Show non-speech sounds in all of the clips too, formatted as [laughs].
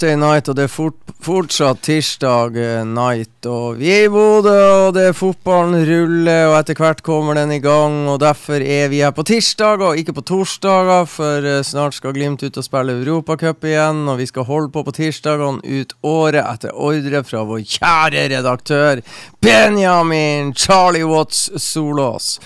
da, Thursday night, og det er fort, fortsatt tirsdag eh, night. Og vi er i Bodø, og det er fotballen ruller, og etter hvert kommer den i gang. Og derfor er vi her på tirsdag, og ikke på torsdager, for eh, snart skal Glimt ut og spille Europacup igjen. Og vi skal holde på på tirsdagene ut året etter ordre fra vår kjære redaktør Benjamin Charlie Watts Solås.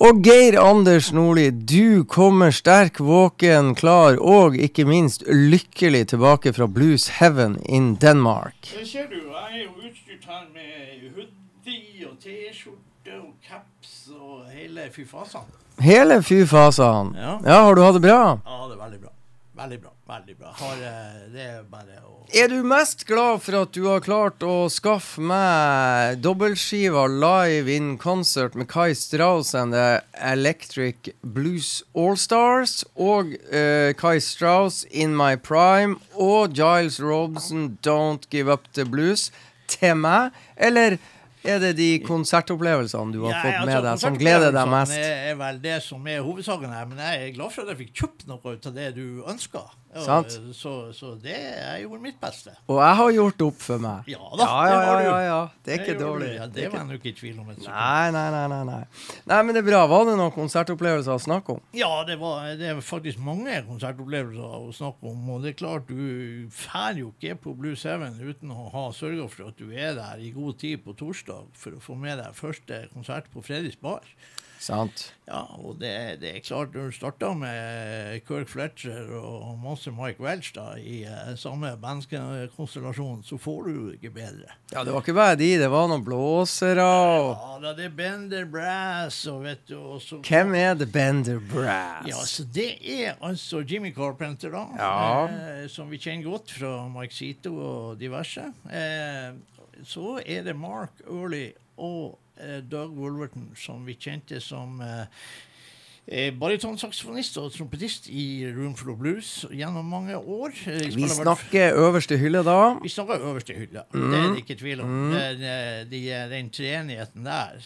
Og Geir Anders Nordli, du kommer sterk, våken, klar og ikke minst lykkelig tilbake fra Blues Heaven in Denmark. Det ser du, jeg er jo utstyrt her med hoodie og T-skjorte og caps og hele fy fasan. Hele fy-fasaen. Ja. Ja, har du hatt det bra? Ja, det er veldig bra. Veldig bra. veldig bra. Har, eh, det er bare å Er du mest glad for at du har klart å skaffe meg dobbeltskiva live in concert med Kai Strauss and the Electric Blues All-Stars og uh, Kai Strauss In My Prime og Giles Robson Don't Give Up The Blues til meg, eller er det de konsertopplevelsene du har Ja, fått altså, med deg, som gleder deg mest? konsertopplevelsene Er, vel det som er hovedsaken her, men jeg er glad for at jeg fikk kjøpt noe ut av det du ønska. Sant. Så, så det er gjorde mitt beste. Og jeg har gjort opp for meg. Ja da, ja, det ja, du. ja, ja. Det er ikke dårlig. Ja, Det det var jeg nok ikke i tvil om. nei, nei, nei, nei. Nei, men det er bra. Var det noen konsertopplevelser å snakke om? Ja, det, var, det er faktisk mange konsertopplevelser å snakke om. Og det er klart, du drar jo ikke på Blue Seven uten å ha sørga for at du er der i god tid på torsdag for å få med deg første konsert på Fredriks Bar. Sant. Ja, og det, det er klart, når du starter med Kirk Fletcher og Monster Mike Welch da, i eh, samme bandkonstellasjon, så får du ikke bedre. Ja, det var ikke bare de, det var noen blåsere og Ja, da, det er Bender Brass og vet du og så Hvem er The Bender Brass? Ja, så Det er altså Jimmy Carpenter, da. Ja. Eh, som vi kjenner godt fra Mike Zito og diverse. Eh, så er det Mark Early og Doug Wolverton, som vi kjente som eh, eh, barytonsaksofonist og trompetist i Room for the Blues gjennom mange år. Eh, Vi snakker øverste hylle da. vi snakker øverste hylle. Mm. Det er det ikke tvil om. Det, den de, den treenigheten der.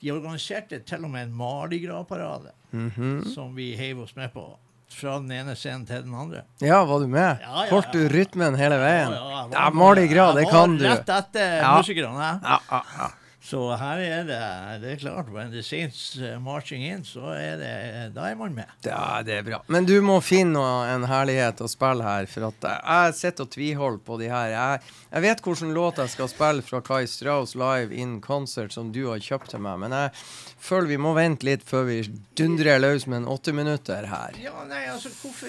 De organiserte til og med en Mardi Gras-parade -hmm. som vi heiv oss med på. Fra den ene scenen til den andre. Ja, var du med? Ja, ja, Holdt du rytmen hele veien? Ja, ja, Ja, Mardi Gras, det kan du. Rett etter musikerne. Ja, ja, ja. Så her er det Det er klart, when the saints uh, marching in, så er det Da er man med. Ja, det er bra. Men du må finne en herlighet å spille her. For at jeg sitter og tviholder på de her. Jeg, jeg vet hvilken låt jeg skal spille fra Kai Strauss live in concert, som du har kjøpt til meg. Men jeg føler vi må vente litt før vi dundrer løs med en åtte minutter her. Ja, nei, altså, hvorfor,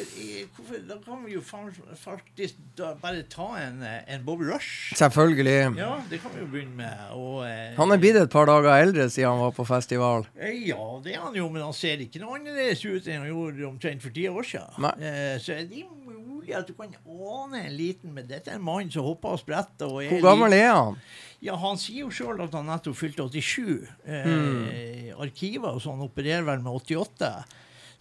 hvorfor Da kan vi jo faktisk bare ta en, eh, en Bob Rush. Selvfølgelig. Ja, det kan vi jo begynne med. Og, eh, Han er blitt et par dager eldre siden han var på festival. Eh, Ja, det er han jo, men han ser ikke noe annerledes ut enn han gjorde omtrent for ti år siden. Eh, så er det mulig at du kan ane en liten Men dette er en mann som hopper og spretter. Og Hvor gammel er han? Ja, Han sier jo sjøl at han nettopp fylte 87. Eh, mm. Arkivet og sånn opererer vel med 88.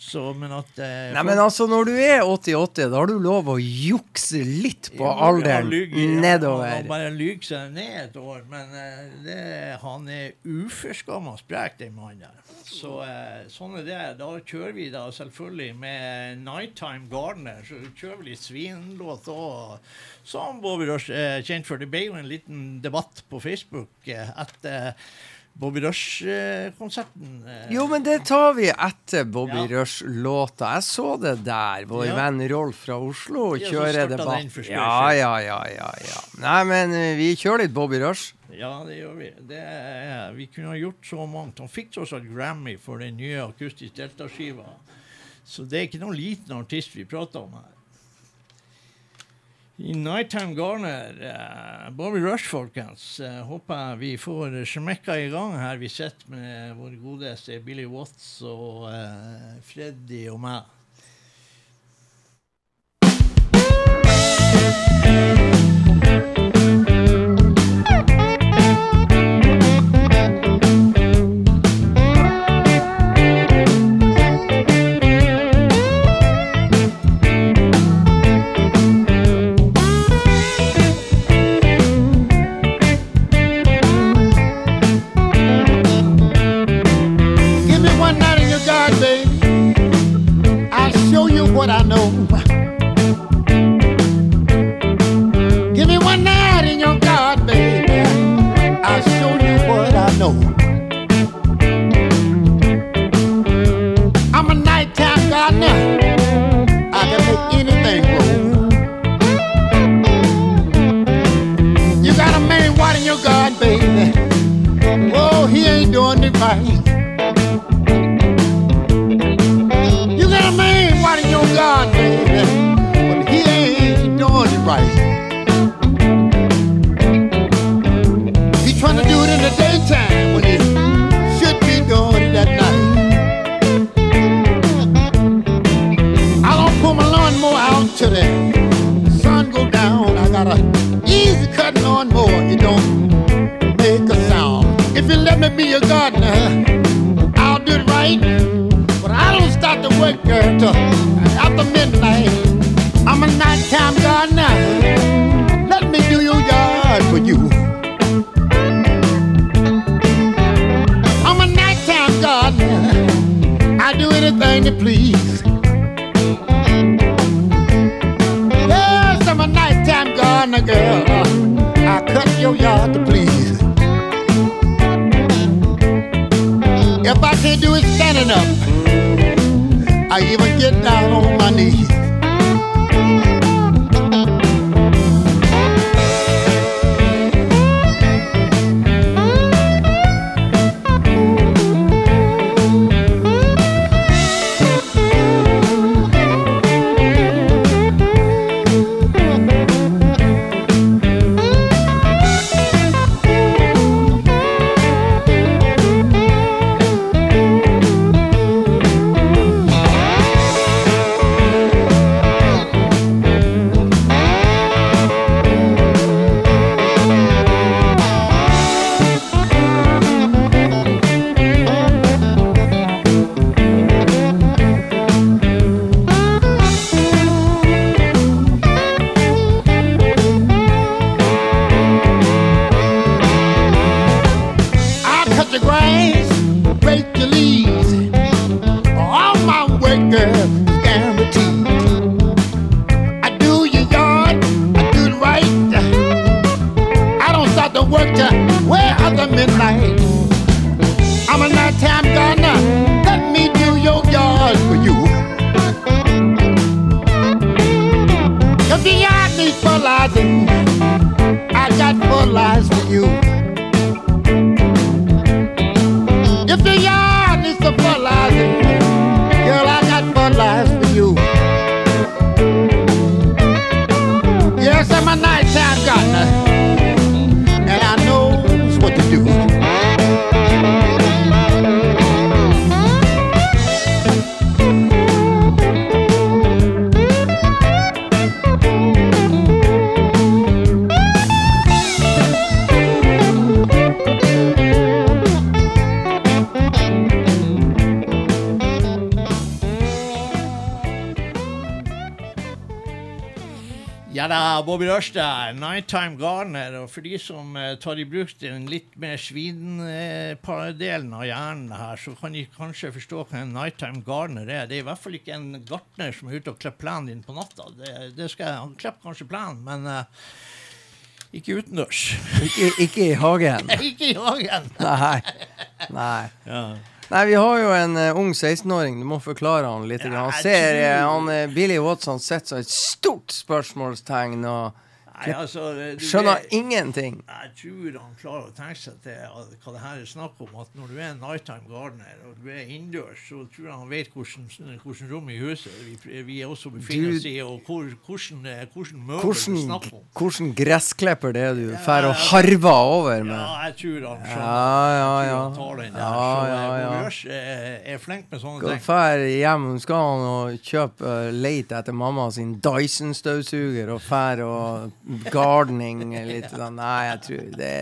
Så, men at eh, Nei, men altså, når du er 88, da har du lov å jukse litt på jo, alderen han nedover. Han bare lyver seg ned et år, men eh, det, han er uforskamma sprek, den mannen der. Så eh, sånn er det. Da kjører vi da selvfølgelig med Nighttime Gardener. Så kjører vi litt svinlåt òg. Som Bobby Rush er kjent for. Det ble jo en liten debatt på Facebook eh, etter Bobby Rush-konserten. Eh, Jo, men det tar vi etter Bobby Ja. Rush-låta. Jeg så det der. Vår Ja. venn Rolf fra Oslo kjører debatt. Ja, ja, ja, ja, ja. Nei, men eh, vi kjører litt Bobby Rush. Ja, det gjør vi. Det er, vi kunne ha gjort så mangt. Han fikk tross alt Grammy for den nye akustisk deltaskiva. Så det er ikke noen liten artist vi prater om her. I Nighttime Garner, Uh, Bobby Rush, folkens, Uh, håper vi får smekka i gang her. Vi sitter med vår godeste Billy Watts og uh, Freddy og meg. Ja da, Bobby Rørstad. Nighttime Garner'. Og for de som eh, tar i bruk den litt mer svindelen av hjernen her, så kan de kanskje forstå hva en nighttime Garner' er. Det er i hvert fall ikke en gartner som er ute og klipper plenen din på natta. Det, det skal Han klipper kanskje plenen, men eh, ikke utendørs. Ikke, ikke i hagen. [laughs] ikke i hagen. Nei. Nei. Ja. Nei, vi har jo en eh, ung 16-åring. Du må forklare han litt. Ja, han ser eh, han, eh, Billy Watson sitter som et stort spørsmålstegn og Nei, altså, du skjønner vet- ingenting. Jeg tror han klarer å tenke seg til hva det her er snakk om. At når du er en nighttime gardener og du er innendørs, så tror jeg han vet hvordan, hvordan rom i huset vi, vi også befinner oss i, og hvor, hvordan, eh, hvordan møbler det er om. hvordan gressklipper det er du Ja, og ja, ja. harver over med? Ja, jeg tror han skjønner. Ja, ja, Jeg tror ja. han tar den der. Ja, så ja, eh, ja. Så er, er flink med sånne ting. fær hjem, skal han og kjøpe uh, lete etter mamma sin Dyson-støvsuger og fær og gardening [laughs] litt sånn. Nei, jeg tror det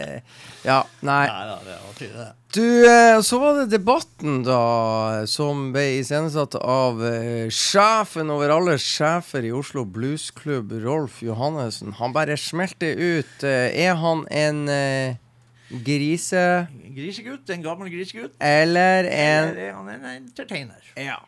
Ja, nei. Nei da, det var tydelig, det. Du, eh, så var det debatten, da, som ble iscenesatt av eh, sjefen over alle sjefer i Oslo Bluesklubb, Rolf Johannessen. Han bare smelte ut. eh, er han en grise Grisegutt, en gammel grisegutt. eller en Eller er han en entertainer? Ja.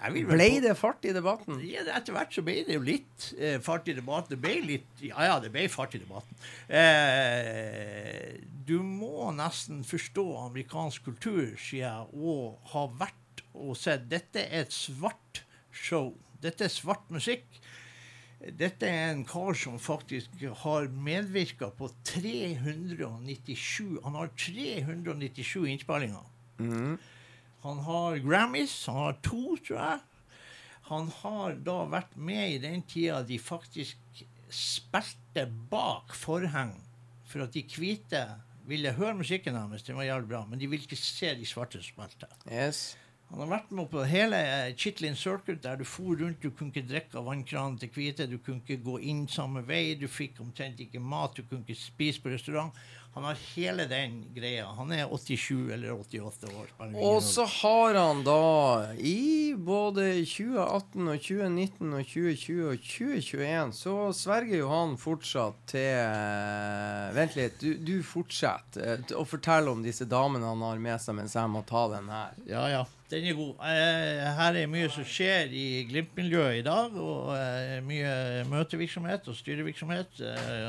Jeg vil vel Ble det fart i debatten? Ja, Etter hvert så ble det jo litt eh, fart i debatten. Det ble litt Ja, ja, det ble fart i debatten. Eh, du må nesten forstå amerikansk kultur, sier jeg, og ha vært og sett Dette er et svart show. Dette er svart musikk. Dette er en kar som faktisk har medvirka på 397 Han har 397 innspillinger. Mhm. Han har Grammys. Han har to, tror jeg. Han har da vært med i den tida de faktisk spilte bak forheng for at de hvite ville høre musikken deres. Den var jævlig bra, men de ville ikke se de svarte spilte. Yes. Han har vært med på hele Chitlin Circuit, der du for rundt. Du kunne ikke drikke av vannkranen til hvite. Du kunne ikke gå inn samme vei. Du fikk omtrent ikke mat. Du kunne ikke spise på restaurant. Han har hele den greia. Han er 87 eller 88 år. Og så har han da i både 2018 og 2019 og 2020 og 2021 så sverger jo han fortsatt til eh, Vent litt, du, du fortsetter eh, å fortelle om disse damene han har med seg mens jeg må ta den her. Ja, ja. Den er god. Eh, her er mye som skjer i Glimt-miljøet i dag. Og mye møtevirksomhet og styrevirksomhet.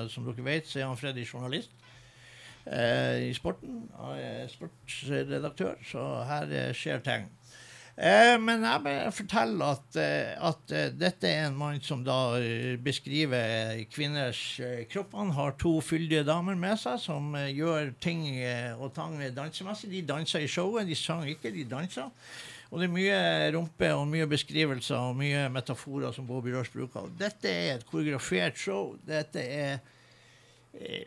Som dere vet, så er han Freddy journalist eh, i sporten. Og er sportsredaktør, så her eh, skjer ting. Eh, men jeg vil fortelle at, eh, at eh, dette er en mann som da beskriver kvinners kropp. Han har to fyldige damer med seg som gjør ting og tang dansemessig. De danser i showet, de sang ikke, de dansa. Og det er mye rumpe og mye beskrivelser og mye metaforer som Bobby Rush bruker. Dette er et koreografert show. Dette er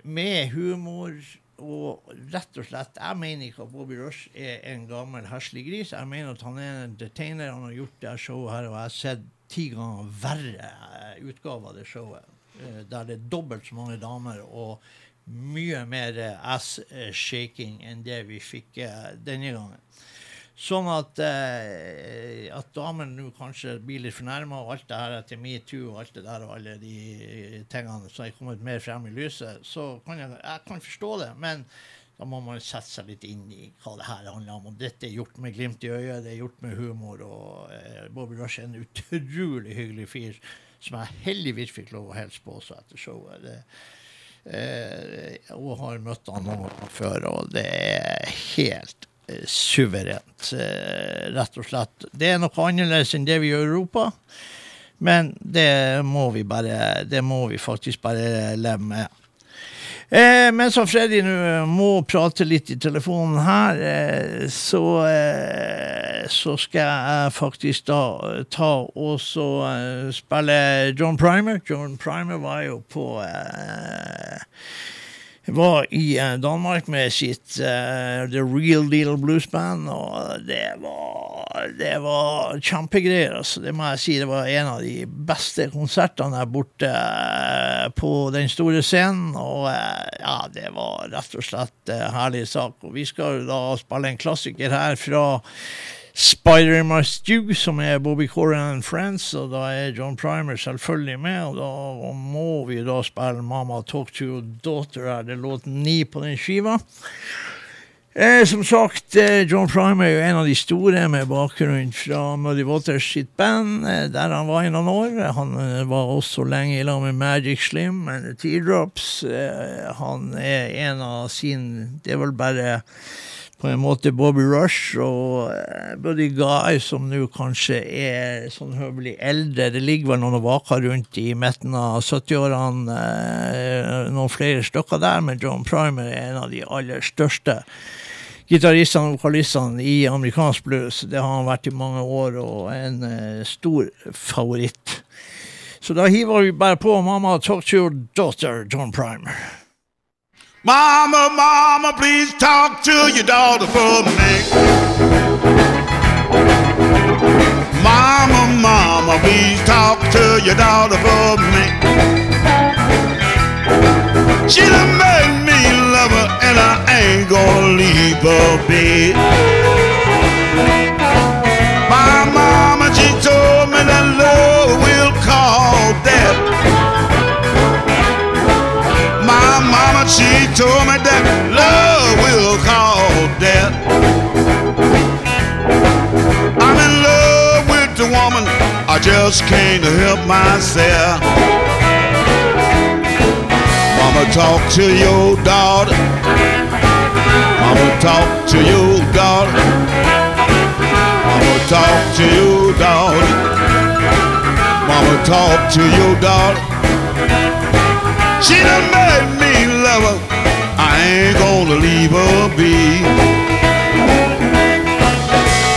med humor og rett og slett Jeg mener ikke at Bobby Rush er en gammel heslig gris. Jeg mener at han er en entertainer. Han har gjort det showet her, og jeg har sett ti ganger verre eh, utgaver av det showet. eh, Der det er dobbelt så mange damer og mye mer ass-shaking enn det vi fikk eh, denne gangen. Sånn at, eh, at damer nå kanskje blir litt fornærma, og alt det her etter metoo og alt det der og alle de tingene som er kommet mer frem i lyset, så kan jeg, jeg kan forstå det. Men da må man sette seg litt inn i hva det her handler om. Og dette er gjort med glimt i øyet, det er gjort med humor. Og eh, Bobby Rush er en utrolig hyggelig fyr som jeg heldigvis fikk lov å hilse på også etter showet. Det, eh, og har møtt han noen ganger før, og det er helt suverent, eh, rett og slett. Det er noe annerledes enn det vi gjør i Europa, men det må vi bare, det må vi faktisk bare leve med. Eh, mens Freddy nå må prate litt i telefonen her, eh, så, eh, så skal jeg faktisk da eh, ta og så eh, spille John Primer. John Primer var jo på eh, var i eh, Danmark med sitt uh, The Real Deal Blues Band, og det var, det var kjempegreier. Altså. Det må jeg si. Det var en av de beste konsertene der borte uh, på den store scenen. Og uh, ja, det var rett og slett herlig sak. Og vi skal da spille en klassiker her fra Spider in My Stew, som er Bobby Corran and Friends, og da er John Primer selvfølgelig med, og da må vi da spille Mama Talk to Your Daughter her. Det er låt ni på den skiva. Eh, som sagt, eh, John Primer er jo en av de store med bakgrunn fra Muddy Waters sitt band, eh, der han var i noen år. Han eh, var også lenge i lag med Magic Slim and Teardrops. Eh, han er en av sin Det er vel bare på en måte Bobby Rush og eh, Buddy Guy, som nå kanskje er sånn høvelig eldre. Det ligger vel noen vaker rundt i midten av 70-årene, eh, noen flere stykker der, men John Primer er en av de aller største gitaristene og vokalistene i amerikansk blues. Det har han vært i mange år, og en eh, stor favoritt. Så da hiver vi bare på Mamma Talk to Your Daughter, John Primer. Mama, mama, please talk to your daughter for me. Mama, mama, please talk to your daughter for me. She done made me love her, and I ain't gonna leave her be. Told me that love will call death. I'm in love with the woman, I just can't help myself. Mama, talk to your daughter. Mama, talk to your daughter. Mama, talk to your daughter. Mama, talk to your daughter. She done made me love her. Ain't gonna leave her be.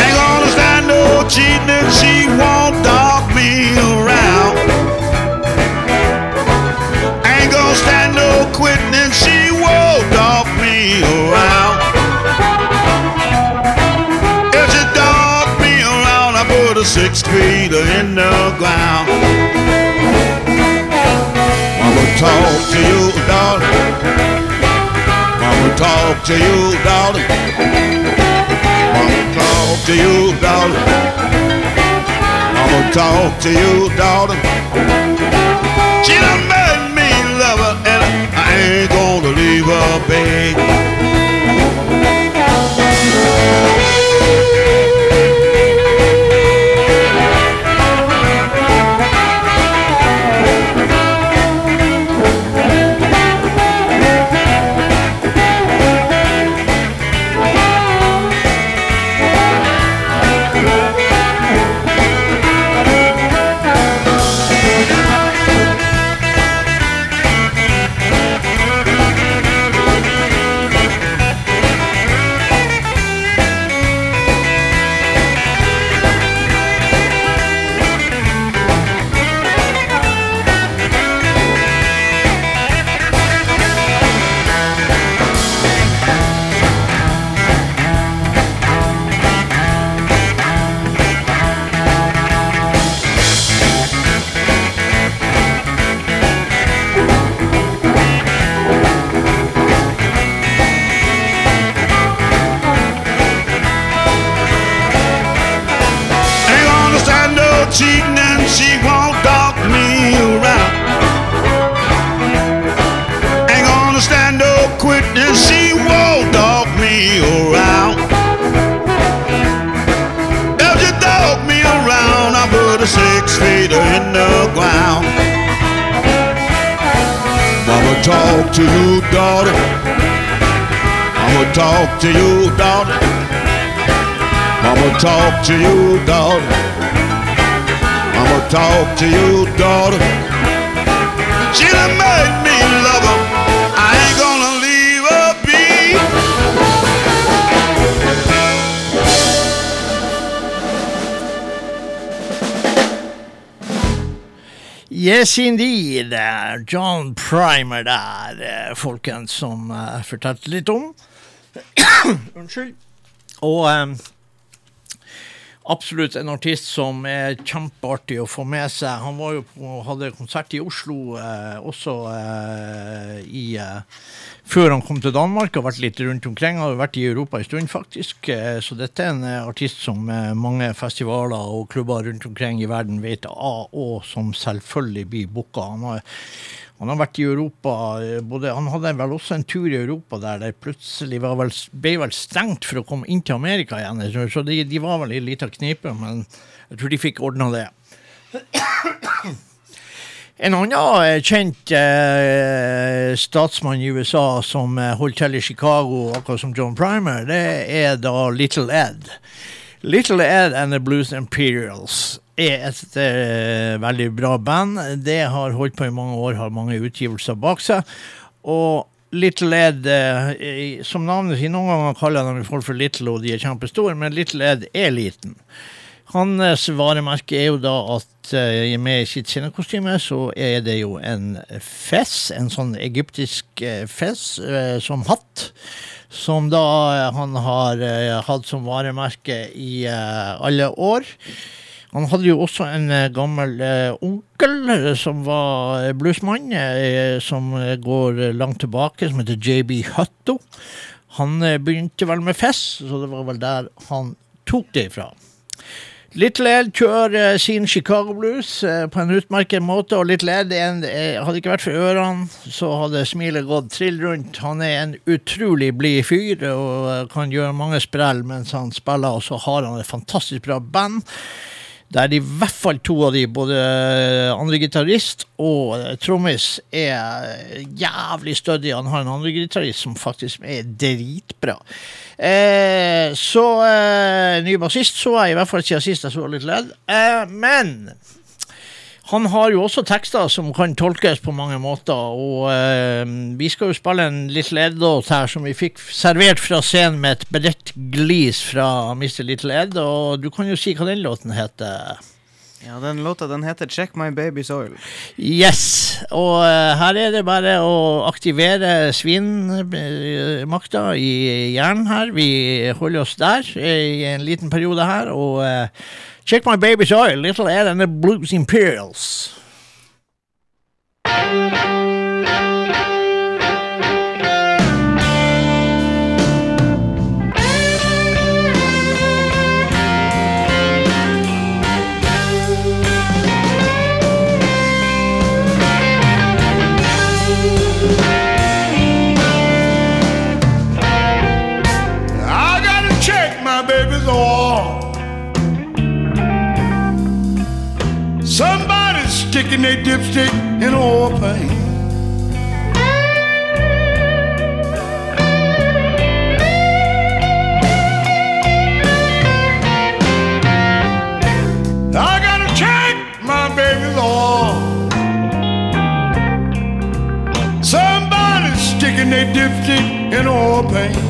Ain't gonna stand no cheating and she won't dog me around. Ain't gonna stand no quitting and she won't dog me around. If she dog me around, I put her six feet in the ground. Mama talk to you, daughter. Talk to you, daughter. Mama talk to you, daughter. Mama talk to you, daughter. She done made me love her, and I ain't gonna leave her, babe. Indeed. Eh, John Primer der, eh, folkens, som jeg fortalte litt om. [coughs] Unnskyld. Og eh, absolutt en artist som er kjempeartig å få med seg. Han på, hadde konsert i Oslo eh, også eh, i eh, før han kom til Danmark. Har vært litt rundt omkring. Har vært i Europa en stund, faktisk. Eh, så dette er en eh, artist som eh, mange festivaler og klubber rundt omkring i verden vet av, og som selvfølgelig blir booka. Han han har vært i Europa eh, både, Han hadde vel også en tur i Europa der det plutselig vel, ble vel stengt for å komme inn til Amerika igjen. Så de, de var vel i lita knipe, men jeg tror de fikk ordna det. En annen eh, kjent eh, statsmann i USA som eh, holdt til i Chicago, akkurat som John Primer, det er da Little Ed. Little Ed and the Blues Imperials er et uh, veldig bra band. Det har holdt på i mange år, har mange utgivelser bak seg. Og Little Ed, uh, som navnet sier, noen ganger kaller de folk for Little, og de er kjempestore, men Little Ed er liten. Hans varemerke er jo da at uh, med sitt scenekostyme så er det jo en fess, en sånn egyptisk uh, fess uh, som hatt. Som da han har hatt som varemerke i alle år. Han hadde jo også en gammel onkel som var bluesmann, som går langt tilbake, som heter JB Hutto. Han begynte vel med fess, så det var vel der han tok det ifra. Little Ed kjører sin Chicago Blues på en utmerket måte, og Little Ed hadde ikke vært for ørene, så hadde smilet gått trill rundt. Han er en utrolig blid fyr og kan gjøre mange sprell mens han spiller, og så har han et fantastisk bra band. Der i hvert fall to av de, både andre gitarist og trommis, er jævlig stødige. Han har en andre gitarist som faktisk er dritbra. Eh, så eh, ny bassist så jeg, i hvert fall siden sist jeg så litt ledd. Eh, men han har jo også tekster som kan tolkes på mange måter, og eh, vi skal jo spille en Little Ed-låt her som vi fikk servert fra scenen med et bredt glis fra Mr. Little Ed, og du kan jo si hva den låten heter. Ja, den låta den heter 'Check My Baby's Oil'. Yes. Og uh, her er det bare å aktivere svinmakta i hjernen her. Vi holder oss der i en liten periode her. Og uh, 'Check My Baby's Oil', Little Ed and the Blues Imperials. Sticking their dipstick in oil paint. I gotta check my baby's oil. Somebody's sticking their dipstick in oil paint.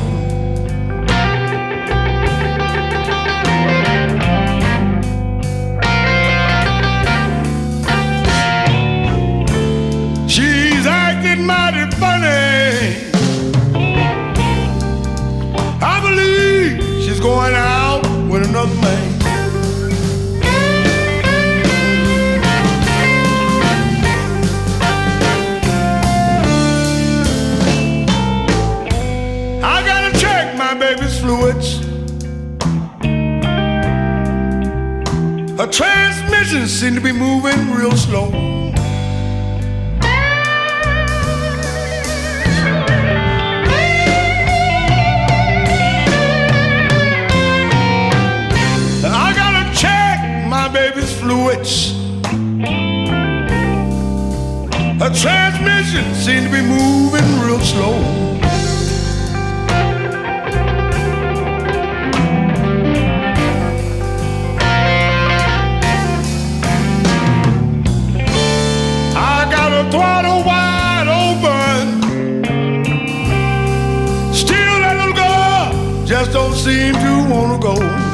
I gotta check my baby's fluids. Her transmission seems to be moving real slow. Baby's fluids. Her transmission seems to be moving real slow. I got a throttle wide open. Still, that little girl just don't seem to wanna go.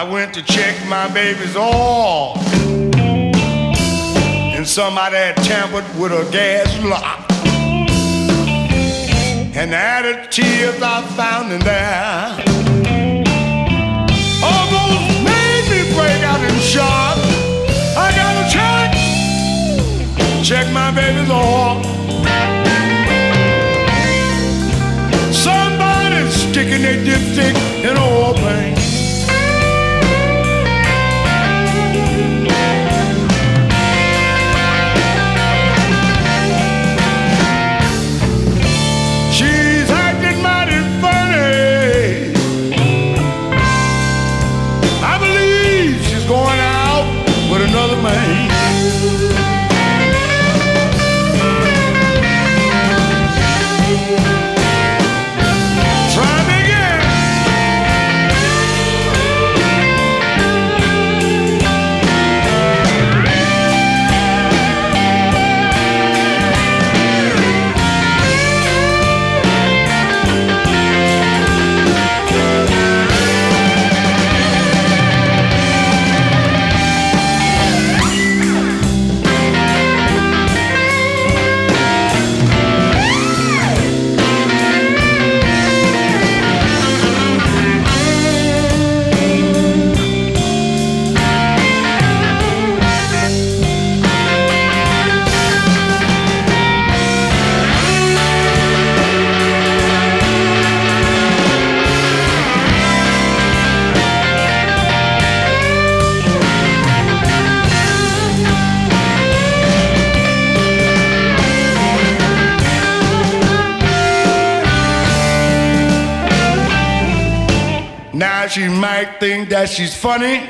I went to check my baby's oil And somebody had tampered with a gas lock. And the additives I found in there almost made me break out in shock. I gotta check, check my baby's oil. Somebody's sticking their dipstick in oil paint. That she's funny.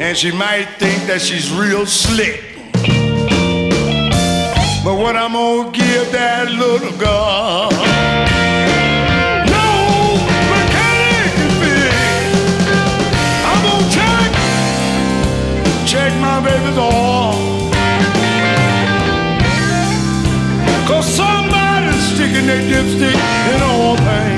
And she might think that she's real slick. But what I'm gonna give that little girl? Check, my baby's oil. Cause somebody's sticking their dipstick in oil paint.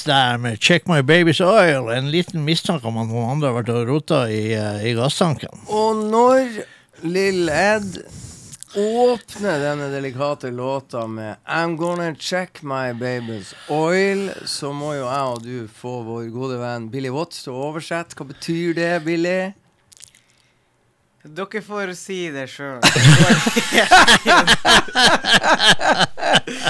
Imperials der med Check My Baby's Oil. En liten mistanke om at noen andre har vært og rota i, eh, i gasstanken. Og når Lill Ed åpner denne delikate låta med I'm gonna check my baby's oil, så må jo jeg og du få vår gode venn Billy Watts til å oversette. Hva betyr det, Billy? Dere får si det sjøl. [laughs] [laughs]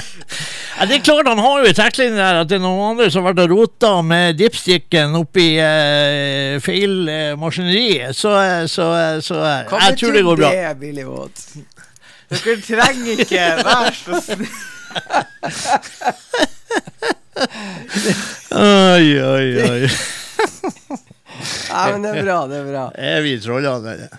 Ja, det er klart Han har jo i tekstlinjen der at det er noen andre som har vært og rota med dipsticken oppi eh, feil eh, maskineri. Så, eh, så, eh, så eh, jeg tror det går bra. det, Billy Watt. Dere trenger ikke Vær så snill. [laughs] Oi, oi, oi. [laughs] Nei, men det er bra, det er bra. [laughs] Er vi trollene? eller?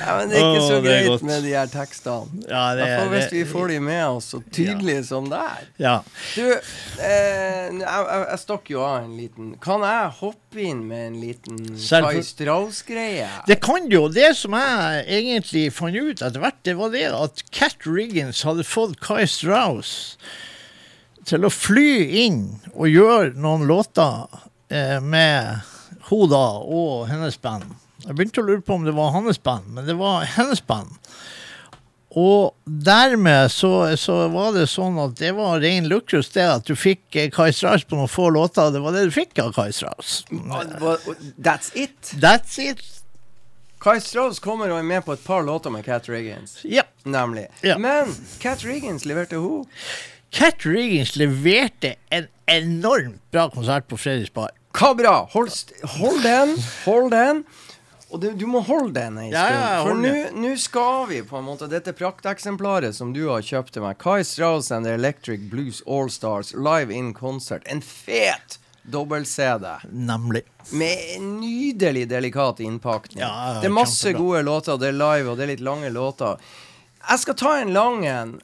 Nei, [laughs] men det er ikke Åh, så det er greit godt. med de her tekstene. Ja, det, er- hvert hvis det- vi får de med oss så tydelig som det er. Ja. Du, eh, jeg, jeg, jeg stakk jo av en liten Kan jeg hoppe inn med en liten Selvfø- Kai Strauss-greie? Det kan jo. Det som jeg egentlig fant ut etter hvert, det var det at Cat Riggins hadde fått Kai Strauss til å fly inn og gjøre noen låter eh, med Hoda og hennes band. Jeg begynte å lure på om det var hans band, men det var hennes band. Og dermed så, så var det sånn at det var ren luksus det at du fikk eh, Kai Strauss på noen få låter. Det var det du fikk av Kai Strauss. That's it. That's it. Kai Strauss kommer og er med på et par låter med Cat Riggins. Ja. Nemlig. Ja. Men Cat Riggins leverte hun. Cat Riggins leverte en enormt bra konsert på Fredriks Bar. Hva bra? Hold, hold den, hold den. Og du, du må holde den ei stund. Ja, for nå skal vi på en måte Dette prakteksemplaret som du har kjøpt til meg, Kai Strauss and the Electric Blues All Stars live in concert. En fet dobbel-CD. Nemlig. Med en nydelig delikat innpakning. Ja, det er masse kjempebra. gode låter, det er live, og det er litt lange låter. Jeg skal ta en lang en.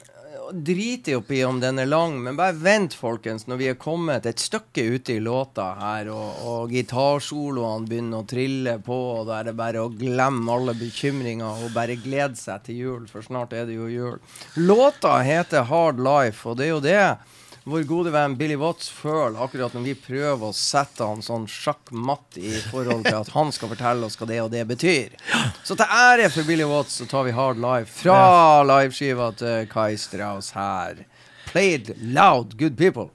Og jo oppi om den er lang, men bare vent, folkens, når vi er kommet et stykke ute i låta her, og, og gitarsoloene begynner å trille på, og da er det bare å glemme alle bekymringer og bare glede seg til jul, for snart er det jo jul. Låta heter Hard Life, og det er jo det vår gode venn Billy Watts føler akkurat når vi prøver å sette han sånn sjakkmatt i forhold til at han skal fortelle oss hva det og det betyr. Så til ære for Billy Watts så tar vi Hard Life fra liveskiva til Kai Strauss her. Played loud, good people.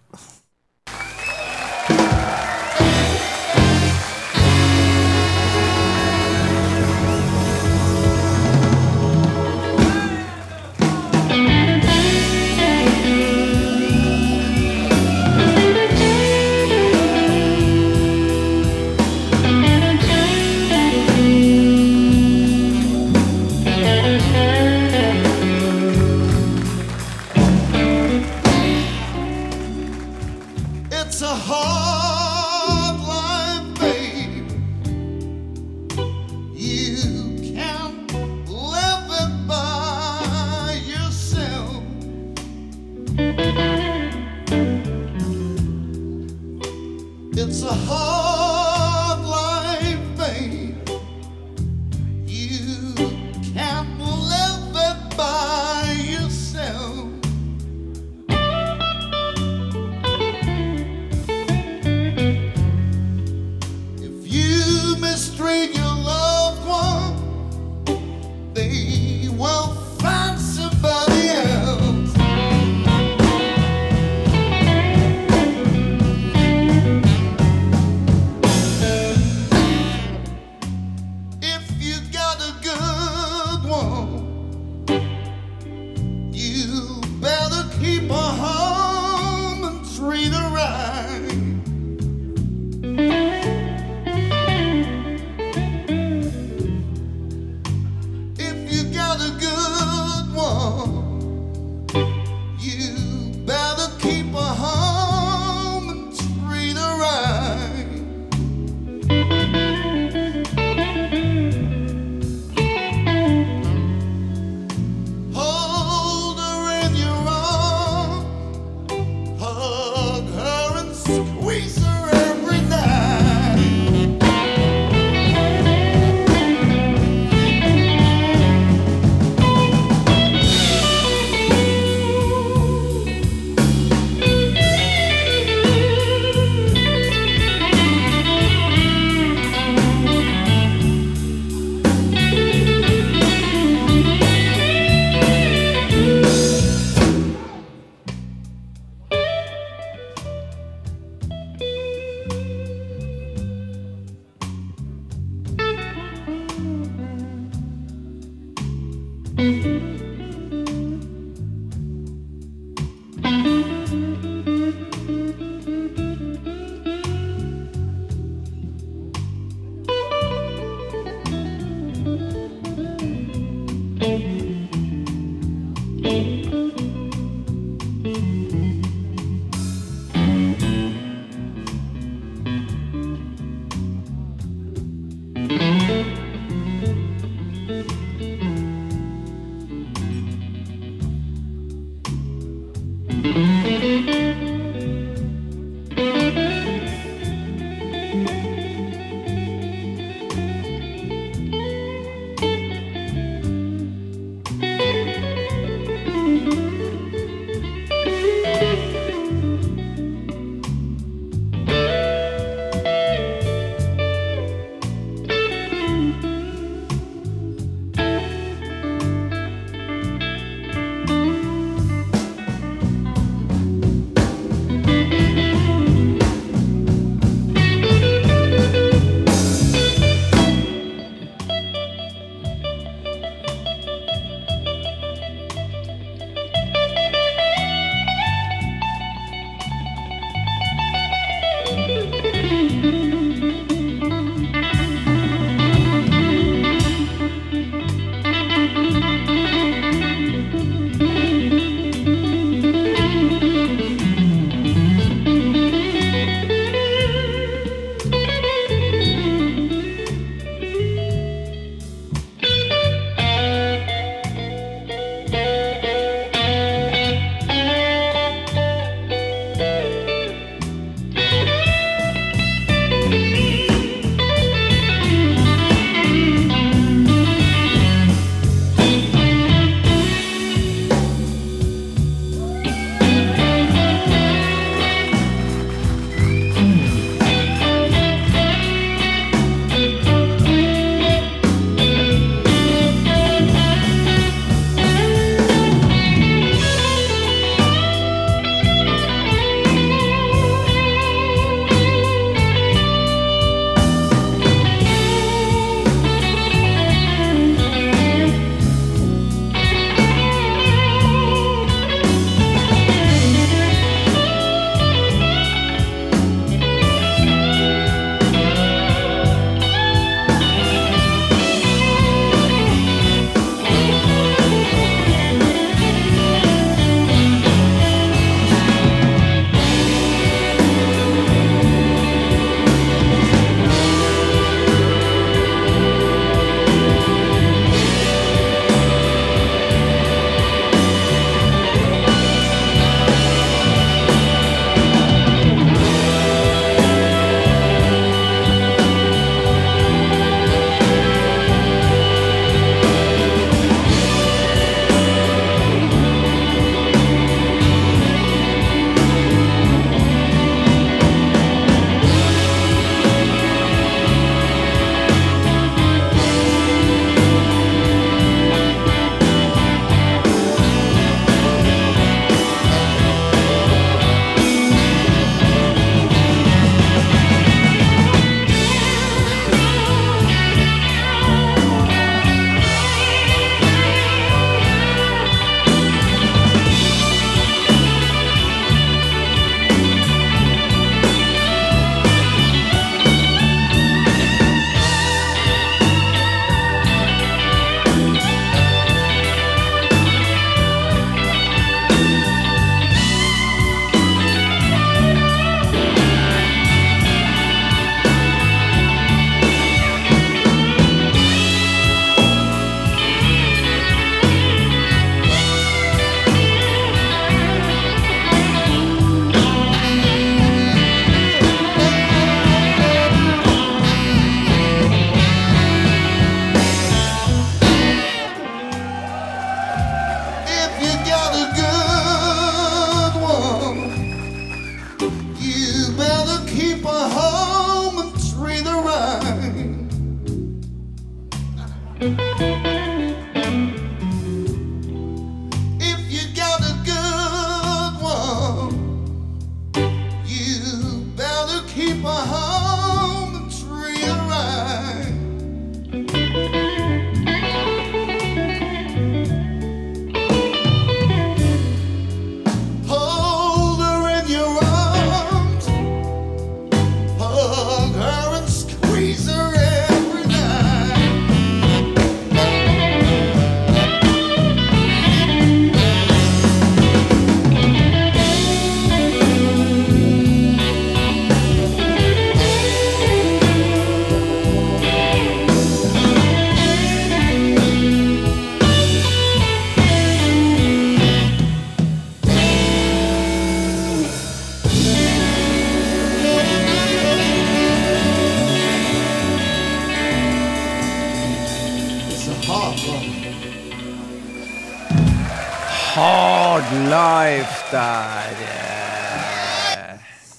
Der. eh,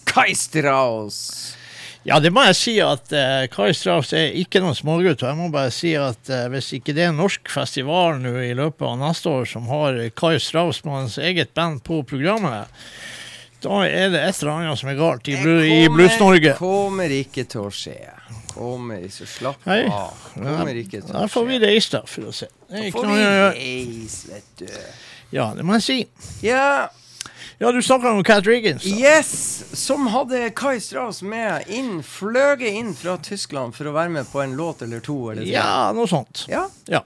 Kai Strauss. Ja, det må jeg si at eh, Kai Strauss er ikke noen smågutt. og Jeg må bare si at eh, hvis ikke det er en norsk festival nå i løpet av neste år som har Kai Strauss med hans eget band på programmet, da er det et eller annet som er galt i, i Blues-Norge. Kommer ikke til å skje. Kommer ikke, slapp Nei. av. Kommer ikke til å Da å får vi skje. reise, da, for å se. Det er Da ikke får noe vi å gjøre. Ja, det må jeg si. Ja, Ja, du snakka om Cat Riggins. yes! Som hadde Kai Strauss med inn, fløget inn fra Tyskland for å være med på en låt eller to eller. Ja, noe sånt. Ja. Ja.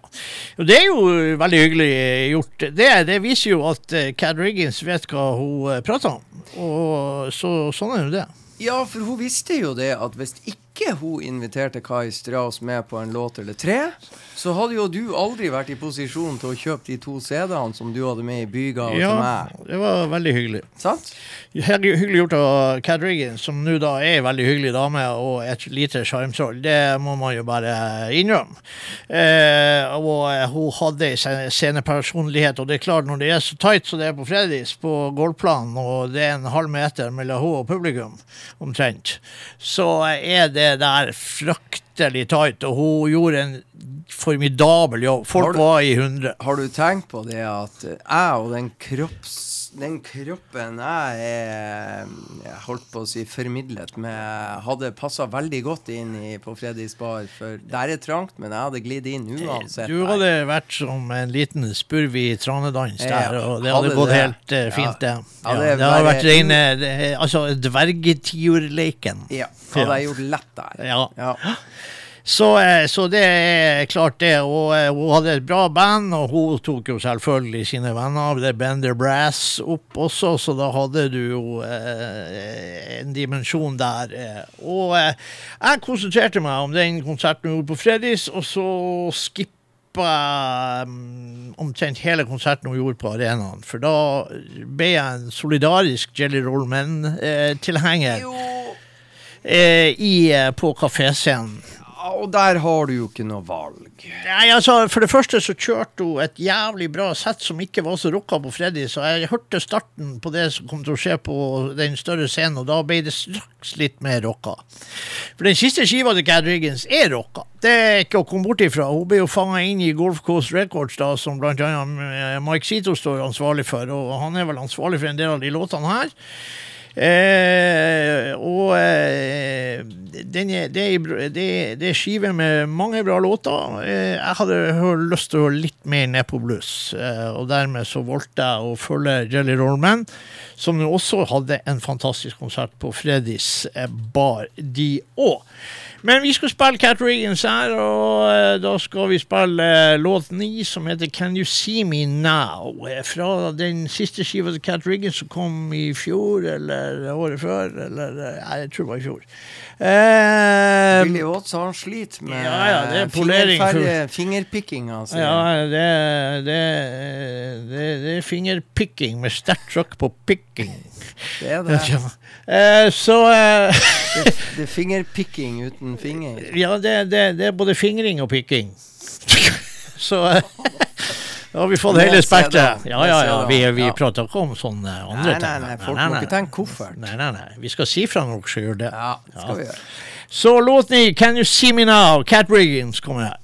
Det er jo veldig hyggelig gjort. Det, det viser jo at uh, Cat Riggins vet hva hun eh, prater om. Og så, sånn er jo det. Ja, for hun visste jo det at hvis ikke hun inviterte Kai Strauss med på en låt eller tre, så hadde jo du aldri vært i posisjon til å kjøpe de to CD-ene som du hadde med i bygave til Ja, meg. det var veldig hyggelig. Sant? Hyggelig gjort av Cad Riggins, som nå da er en veldig hyggelig dame og et lite sjarmtroll. Det må man jo bare innrømme. Eh, og eh, hun hadde scene- scenepersonlighet, og det er klart når det er så tight som det er på Fredis på golfplanen, og det er en halv meter mellom hun og publikum, omtrent, så er det der fryktelig tight, og hun gjorde en formidabel jobb. Folk du- var i hundre. Har du tenkt på det at jeg og den kropps... Den kroppen jeg er jeg holdt på å si formidlet med, hadde passa veldig godt inn i, på Fredriks bar. For der er trangt, men jeg hadde glidd inn uansett. Du hadde vært som en liten spurv i tranedans Ja, der, og det hadde hadde gått helt uh, fint, det. Ja, Ja, det ja, det hadde vært rene det- Altså dvergetiurleiken. Ja, hadde Ja. jeg gjort lett der. Ja. Så, eh, så det er klart, det. Og eh, hun hadde et bra band, og hun tok jo selvfølgelig sine venner av det Bender Brass opp også, så da hadde du jo eh, en dimensjon der. Eh. Og eh, jeg konsentrerte meg om den konserten hun gjorde på Fredris, og så skippa mm, omtrent hele konserten hun gjorde på arenaen. For da ble jeg en solidarisk Jelly Roll Men-tilhenger eh, eh, på kaféscenen. Og der har du jo ikke noe valg. Nei, altså, For det første så kjørte hun et jævlig bra sett som ikke var så rocka på Freddy, så jeg hørte starten på det som kom til å skje på den større scenen, og da ble det straks litt mer rocka. For den siste skiva til Cad Riggins er rocka. Det er ikke å komme bort ifra. Hun ble jo fanga inn i Golf Coast Records, da, som blant annet Mike Zito står ansvarlig for, og han er vel ansvarlig for en del av de låtene her. Eh, og eh, er, det, er, det, er- det er skive med mange bra låter. Eh, jeg hadde lyst til å høre litt mer ned på blues, eh, og dermed så valgte jeg å følge Jelly Rollman, som også hadde en fantastisk konsert på Fredis eh, bar, de òg. Men vi skal spille Cat Riggins her, og eh, da skal vi spille eh, låt ni som heter Can You See Me Now? eh, Fra den siste skiva til Cat Riggins som kom i fjor, eller året før, eller Nei, jeg tror det var i fjor. Eh, Billy Watts han sliter med Ja, ja, det er polering for- Altså. ja, det, det, det, det er fingerpicking med sterkt trykk på picking. Det er [laughs] det. Ja. Eh, så eh, [laughs] Det er fingerpikking uten finger. Ja, det, det, det er både fingring og pikking. [laughs] Så eh, da har vi fått hele spekteret. Ja, ja, ja. Vi, vi ja. prater ikke om sånne andre ting. Nei, nei, nei, folk må ikke tenke koffert. Nei, nei, nei. Vi skal si fra når dere skal gjøre det. Ja, det skal vi gjøre. Så låt ni 'Can You See Me Now', Cat Riggins kommer her.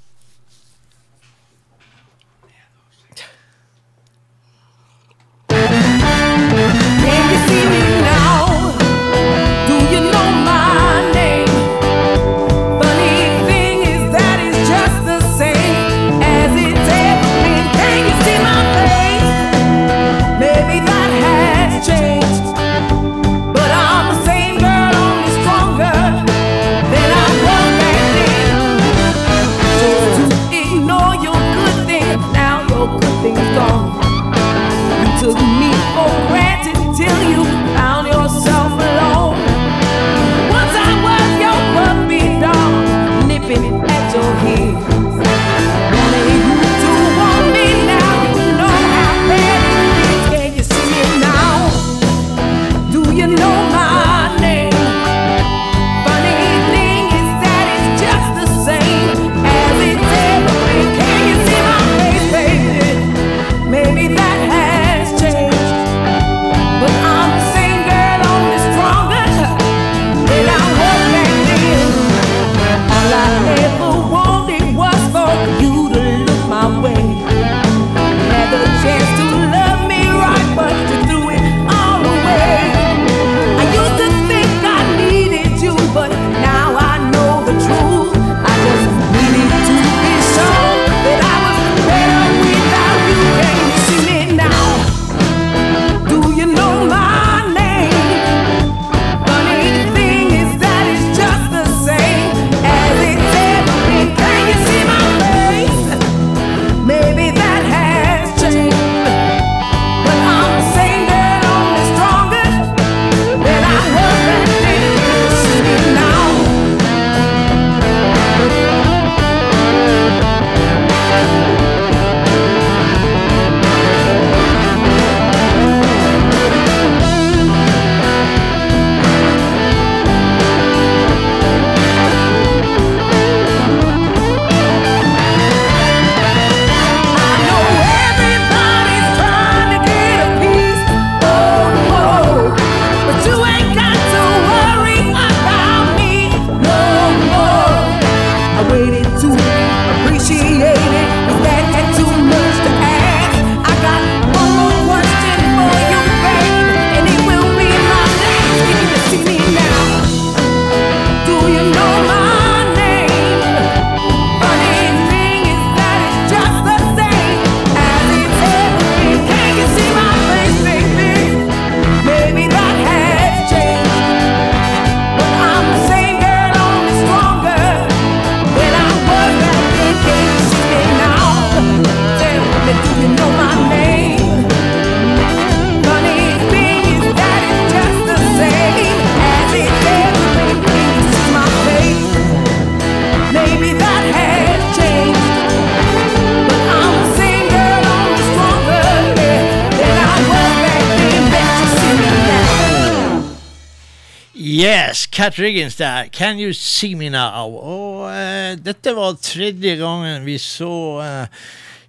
Cat Riggins der. Can you see me now? Og uh, dette var tredje gangen vi så uh,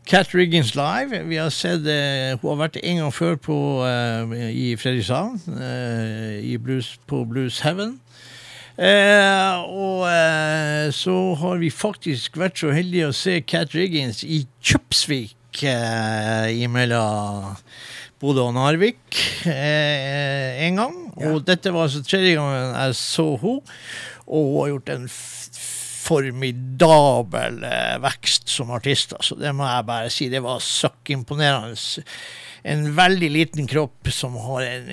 Cat Riggins live. Vi har sett uh, Hun har vært en gang før på, i Fredrikshavn, eh, i blues, på Blues Heaven. Eh, og eh, så har vi faktisk vært så heldige å se Cat Riggins i Kjøpsvik eh, imellom Bodø og Narvik en gang. Og dette var altså tredje gangen jeg så henne. Og hun har gjort en formidabel eh, vekst som artist. Altså. Det må jeg bare si. Det var søkkimponerende. En veldig liten kropp som har en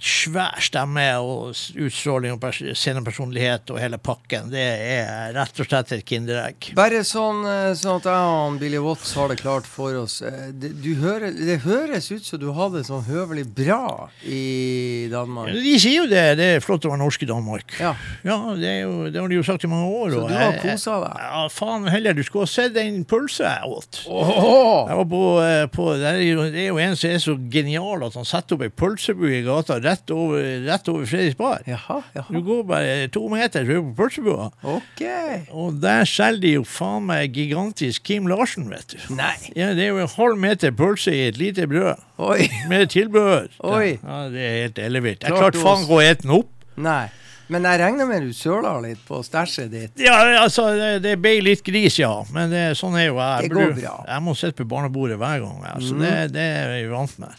svær stemme og utstråling og pers scenepersonlighet og hele pakken. Det er rett og slett et kinderegg. Bare sånn, eh, sånn at jeg og Billy Watts har det klart for oss. Eh, Det, du hører, det høres ut som du hadde det sånn høvelig bra i Danmark. De sier jo det. Det er flott å være norsk i Danmark. Ja, Ja, det, jo, det har de jo sagt i mange år. Så du har kosa deg? Ja, faen heller. Du skulle ha sett den pølsa jeg åt. Oh! Jeg var på, eh, på det er jo en som er så genial at han setter opp ei pølsebu i gata rett over, rett over Fredriks bar. Jaha, Du går bare to meter, så er du på pølsebua. Okay. Og der selger de jo faen meg gigantisk Kim Larsen, vet du. Nei. Ja, Det er jo en halv meter pølse i et lite brød. Oi. Med tilbehør. Oi. Ja, Det er helt ellevilt. Jeg Klart klarte faen ikke å ete den opp. Nei. Men jeg regner med du søla litt på stæsjet ditt. Ja, altså, det, det ble litt gris, ja. Men det, sånn er jo jeg. Det går bra. Jeg må sitte på barnebordet hver gang. Ja. Så mm. Det, det er jeg vant med.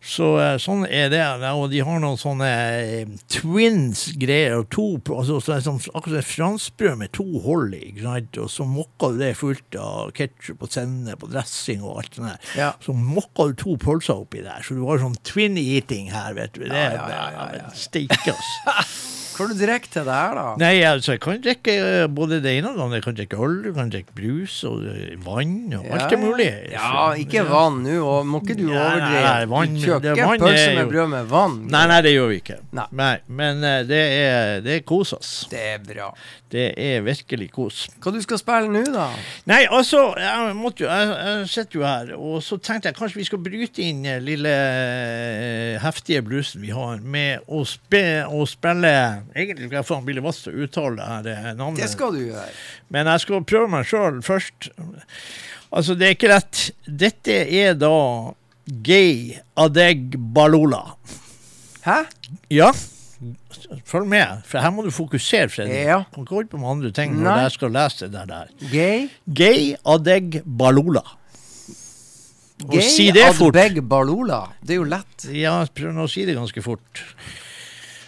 Så eh, sånn er det. Og de har noen sånne eh, twins-greier. to, altså, så sånn, Akkurat et franskbrød med to hold i. Og så mokker du det fullt av ketsjup og sennep og dressing og alt sånt. der. Ja. Så mokker du to pølser oppi der. Så du har sånn twin-eating her, vet du. Det er Ja, ja, ja, ja, ja. [laughs] Hva har du drikker til det her, da? Nei, altså, jeg kan drikke eh, både det ene og det andre. Jeg kan drikke øl, jeg kan drikke brus og eh, vann og alt er mulig. Ja, ikke vann nå. Må ikke du Nei, nei, overdrive. nei, Du kjøper ikke pølse med brød med vann. Nei, nei, det gjør vi ikke. Nei. Men eh, det er, det er kos, ass. Det er bra. Det er virkelig kos. Hva du skal spille nå, da? Nei, altså, jeg, måtte jo, jeg, jeg sitter jo her, og så tenkte jeg kanskje vi skal bryte inn lille heftige bluesen vi har, med å, spe, å spille Egentlig skal jeg få han Billy Watts til å uttale det her navnet. Det skal du gjøre. Men jeg skal prøve meg sjøl først. Altså, det er ikke lett. Dette er da Gay Adeg Balola. Hæ? Ja, følg med, for her må du fokusere, Fredrik. Ja. Kan ikke holde på med andre ting når jeg skal lese det der. Gay? Gay Adeg Balola. Gay si. Adbeg Balola. Det er jo lett. Ja, prøv å si det ganske fort.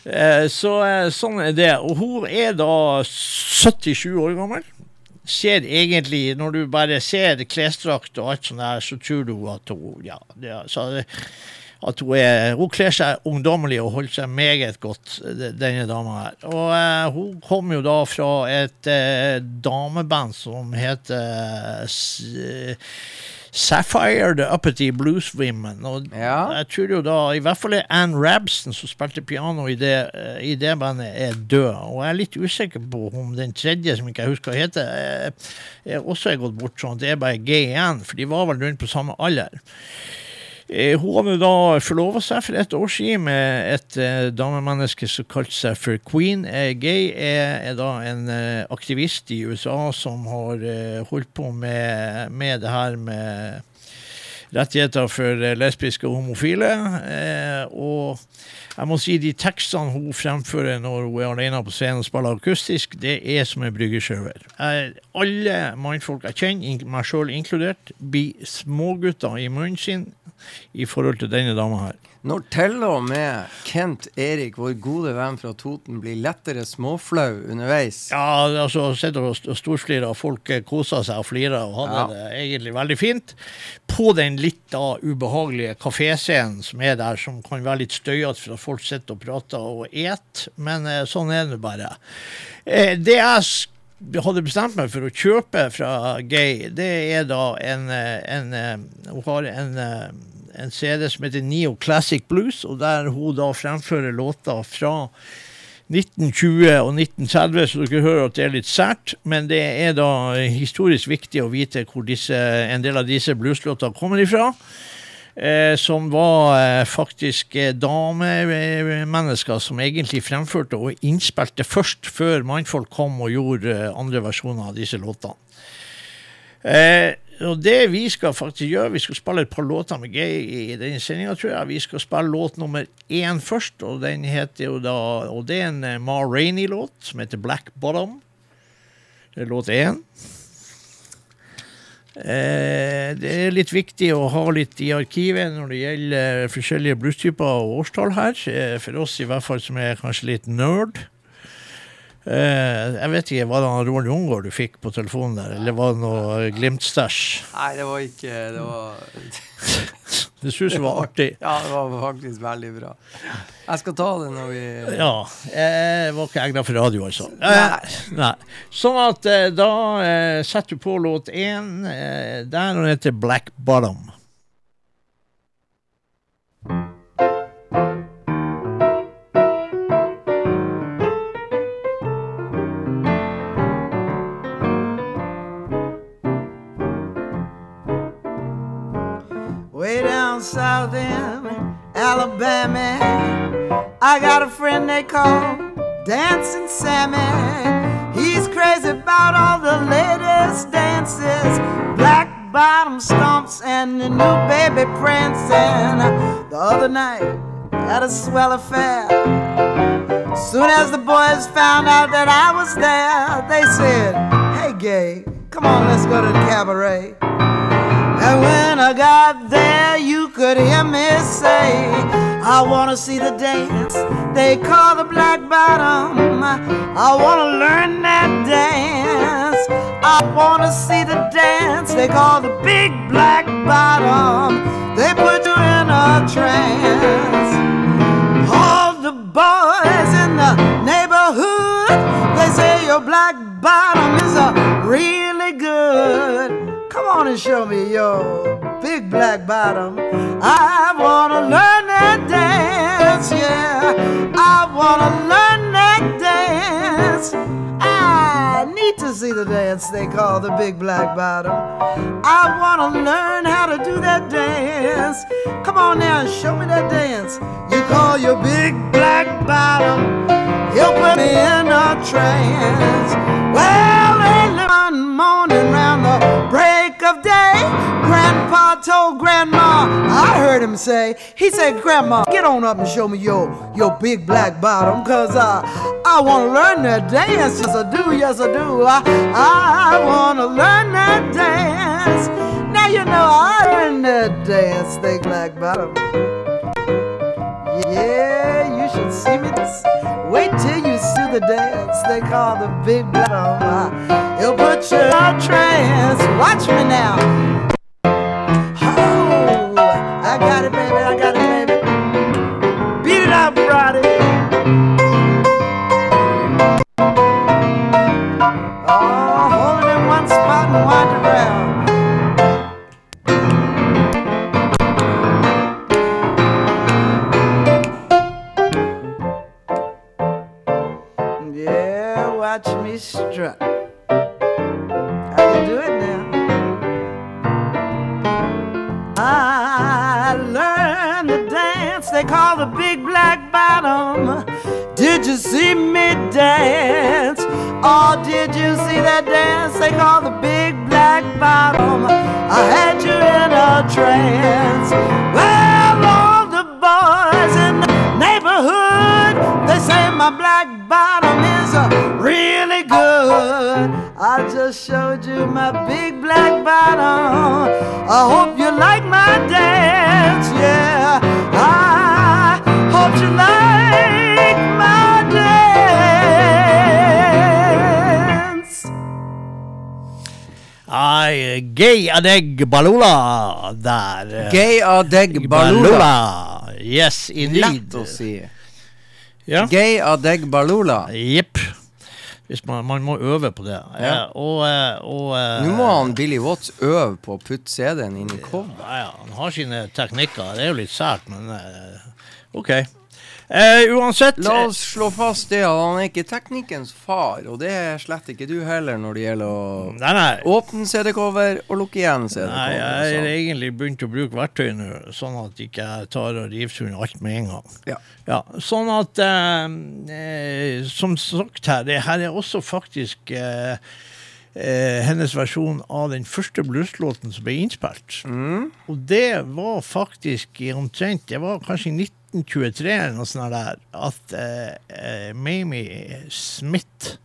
Eh, så eh, sånn er det. Og hun er da 77 år gammel. Ser egentlig, når du bare ser klesdrakt og alt sånt der, så tror du at hun Ja, det, så, at hun er Hun kler seg ungdommelig og holder seg meget godt, denne dama her. Og eh, hun kom jo da fra et eh, dameband som heter S Sapphire The Uppity Blues Women. Og Ja. jeg tror jo da, i hvert fall er Ann Rabson, som spilte piano i det, eh, i det bandet, er død. Og jeg er litt usikker på om den tredje, som ikke jeg husker hva heter, er, er også er gått bort. sånn det er bare gay igjen, for de var vel rundt på samme alder. Eh, Hun hadde da forlova seg for et år siden med et eh, damemenneske som kalte seg for Queen. Eh, Gay er, da en aktivist i USA som har holdt på med, med det her med rettigheter for eh, lesbiske og homofile. Eh, og jeg må si de tekstene hun fremfører når hun er alene på scenen og spiller akustisk, det er som en bryggesjauer. Eh, Alle mannfolk jeg kjenner, meg sjøl inkludert, blir smågutter i munnen sin i forhold til denne dama her. Når til og med Kent Erik, vår gode venn fra Toten, blir lettere småflau underveis. Ja, altså sitter og storflirer, og folk eh, koser seg og flirer og hadde Ja. det egentlig veldig fint. På den litt da ubehagelige kaféscenen som er der, som kan være litt støyete for at folk sitter og prater og et, men eh, sånn er det bare. Eh, det jeg hadde bestemt meg for å kjøpe fra Gay, det er da en, eh, en eh, Hun har en eh, en CD som heter Neo Classic Blues, og der hun da fremfører låter fra 1920 og 1930, så dere hører at det er litt sært. Men det er da historisk viktig å vite hvor disse, en del av disse blueslåtene kommer ifra. eh, som var eh, faktisk eh, damemennesker som egentlig fremførte og innspilte først, før mannfolk kom og gjorde eh, andre versjoner av disse låtene. Eh, og det vi skal faktisk gjøre, vi skal spille et par låter med Geir i denne sendinga, tror jeg. Vi skal spille låt nummer én først, og den heter jo da Og det er en eh, Ma Rainey-låt som heter Black Bottom. Det er låt én. Eh, det er litt viktig å ha litt i arkivet når det gjelder forskjellige blusstyper og årstall her. Eh, for oss i hvert fall som er kanskje litt nerd. Eh, jeg vet ikke, Var det han Roald Jungård du fikk på telefonen der, eller var det noe Glimt-stæsj? Nei, det var ikke Det var, [laughs] Det syns jeg var artig. [laughs] ja, det var faktisk veldig bra. Jeg skal ta det når vi Ja. Jeg var ikke egna for radio, altså. Nei. nei. Sånn at eh, da eh, setter du på låt én. Eh, der og den heter Black Bottom. Way Alabama, I got a friend they call Dancing Sammy. He's crazy about all the latest dances, black bottom stomps, and the new baby prancing. The other night, at a swell affair, soon as the boys found out that I was there, they said, Hey, gay, come on, let's go to the cabaret. And when I got there, you could hear me say, I wanna see the dance they call the black bottom. I wanna learn that dance. I wanna see the dance they call the big black bottom. They put you in a trance. All the boys in the neighborhood, they say your black bottom is a really good. On and show me your big black bottom. I wanna learn that dance, yeah. I wanna learn that dance. I need to see the dance they call the big black bottom. I wanna learn how to do that dance. Come on now and show me that dance. You call your big black bottom. You'll put me in a trance. Well, early one morning round the break of day, Grandpa told Grandma, I heard him say, he said, Grandma, get on up and show me your your big black bottom, cause uh, I wanna learn that dance. Yes, I do, yes, I do. I, I wanna learn that dance. Now you know I learned that dance, they black bottom. Yeah, you should see me. This. Wait till you see the dance they call the big bottom. It'll put you in trance. Watch me now. Oh, I got it, baby. I got strut. I can do it now. I learned the dance they call the big black bottom. Did you see me dance? Or did you see that dance they call the big black bottom? I had you in a trance. Well, all the boys in the neighborhood, they say my black bottom is uh, really good. I just showed you my big black bottom. I hope you like my dance, yeah. I hope you like my dance. Ai, Gay Adeg Balula der. Gay Adeg Balula. Yes, indeed. Lett å si. Ja. Gay Adeg Balula. Jepp. Man, man må øve på det. Ja. Eh, og eh, og eh, Nå må han Billy Watts øve på å putte CD-en inn i coveren. Ja, han har sine teknikker. Det er jo litt sært, men OK. Eh, uansett La oss slå fast det at han er ikke teknikkens far, og det er slett ikke du heller når det gjelder å Nei, nei. åpne CD-cover og lukke igjen CD-cover. Nei, jeg har egentlig begynt å bruke verktøy nå, sånn at jeg ikke tar og river sund alt med en gang. Ja. Ja, sånn at eh, eh, Som sagt her, det her er også faktisk eh, eh, hennes versjon av den første blueslåten som ble innspilt. Mm. Og det var faktisk i omtrent Det var kanskje i 1923 eller noe sånt der at eh, eh, Mamie Smith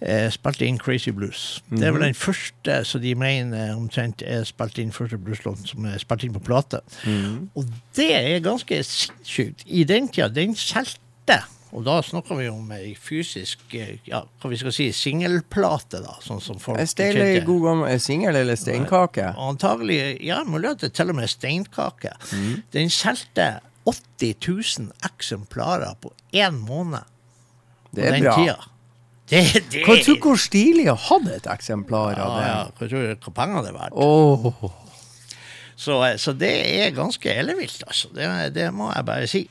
eh, spilte inn Crazy Blues. Det er vel den første som de mener omtrent er spilt inn første blueslåten som er spilt inn på plate. Og det er ganske sinnssykt. I den tida, den solgte og da snakker vi om ei fysisk eh, ja, hva vi skal si, singelplate, da. Sånn som folk Steile i god gammel singel eller steinkake? Antagelig, ja, mulig at det til og med steinkake. Mm. Den solgte 80 000 eksemplarer på én måned Det er bra. tida. [laughs] Det, det Hva tror du hvor stilig å ha et eksemplar ja, det? ja, hva tror du hvor penger det er verdt? Oh. Så, eh, så det er ganske ellevilt, altså. Det, det må jeg bare si.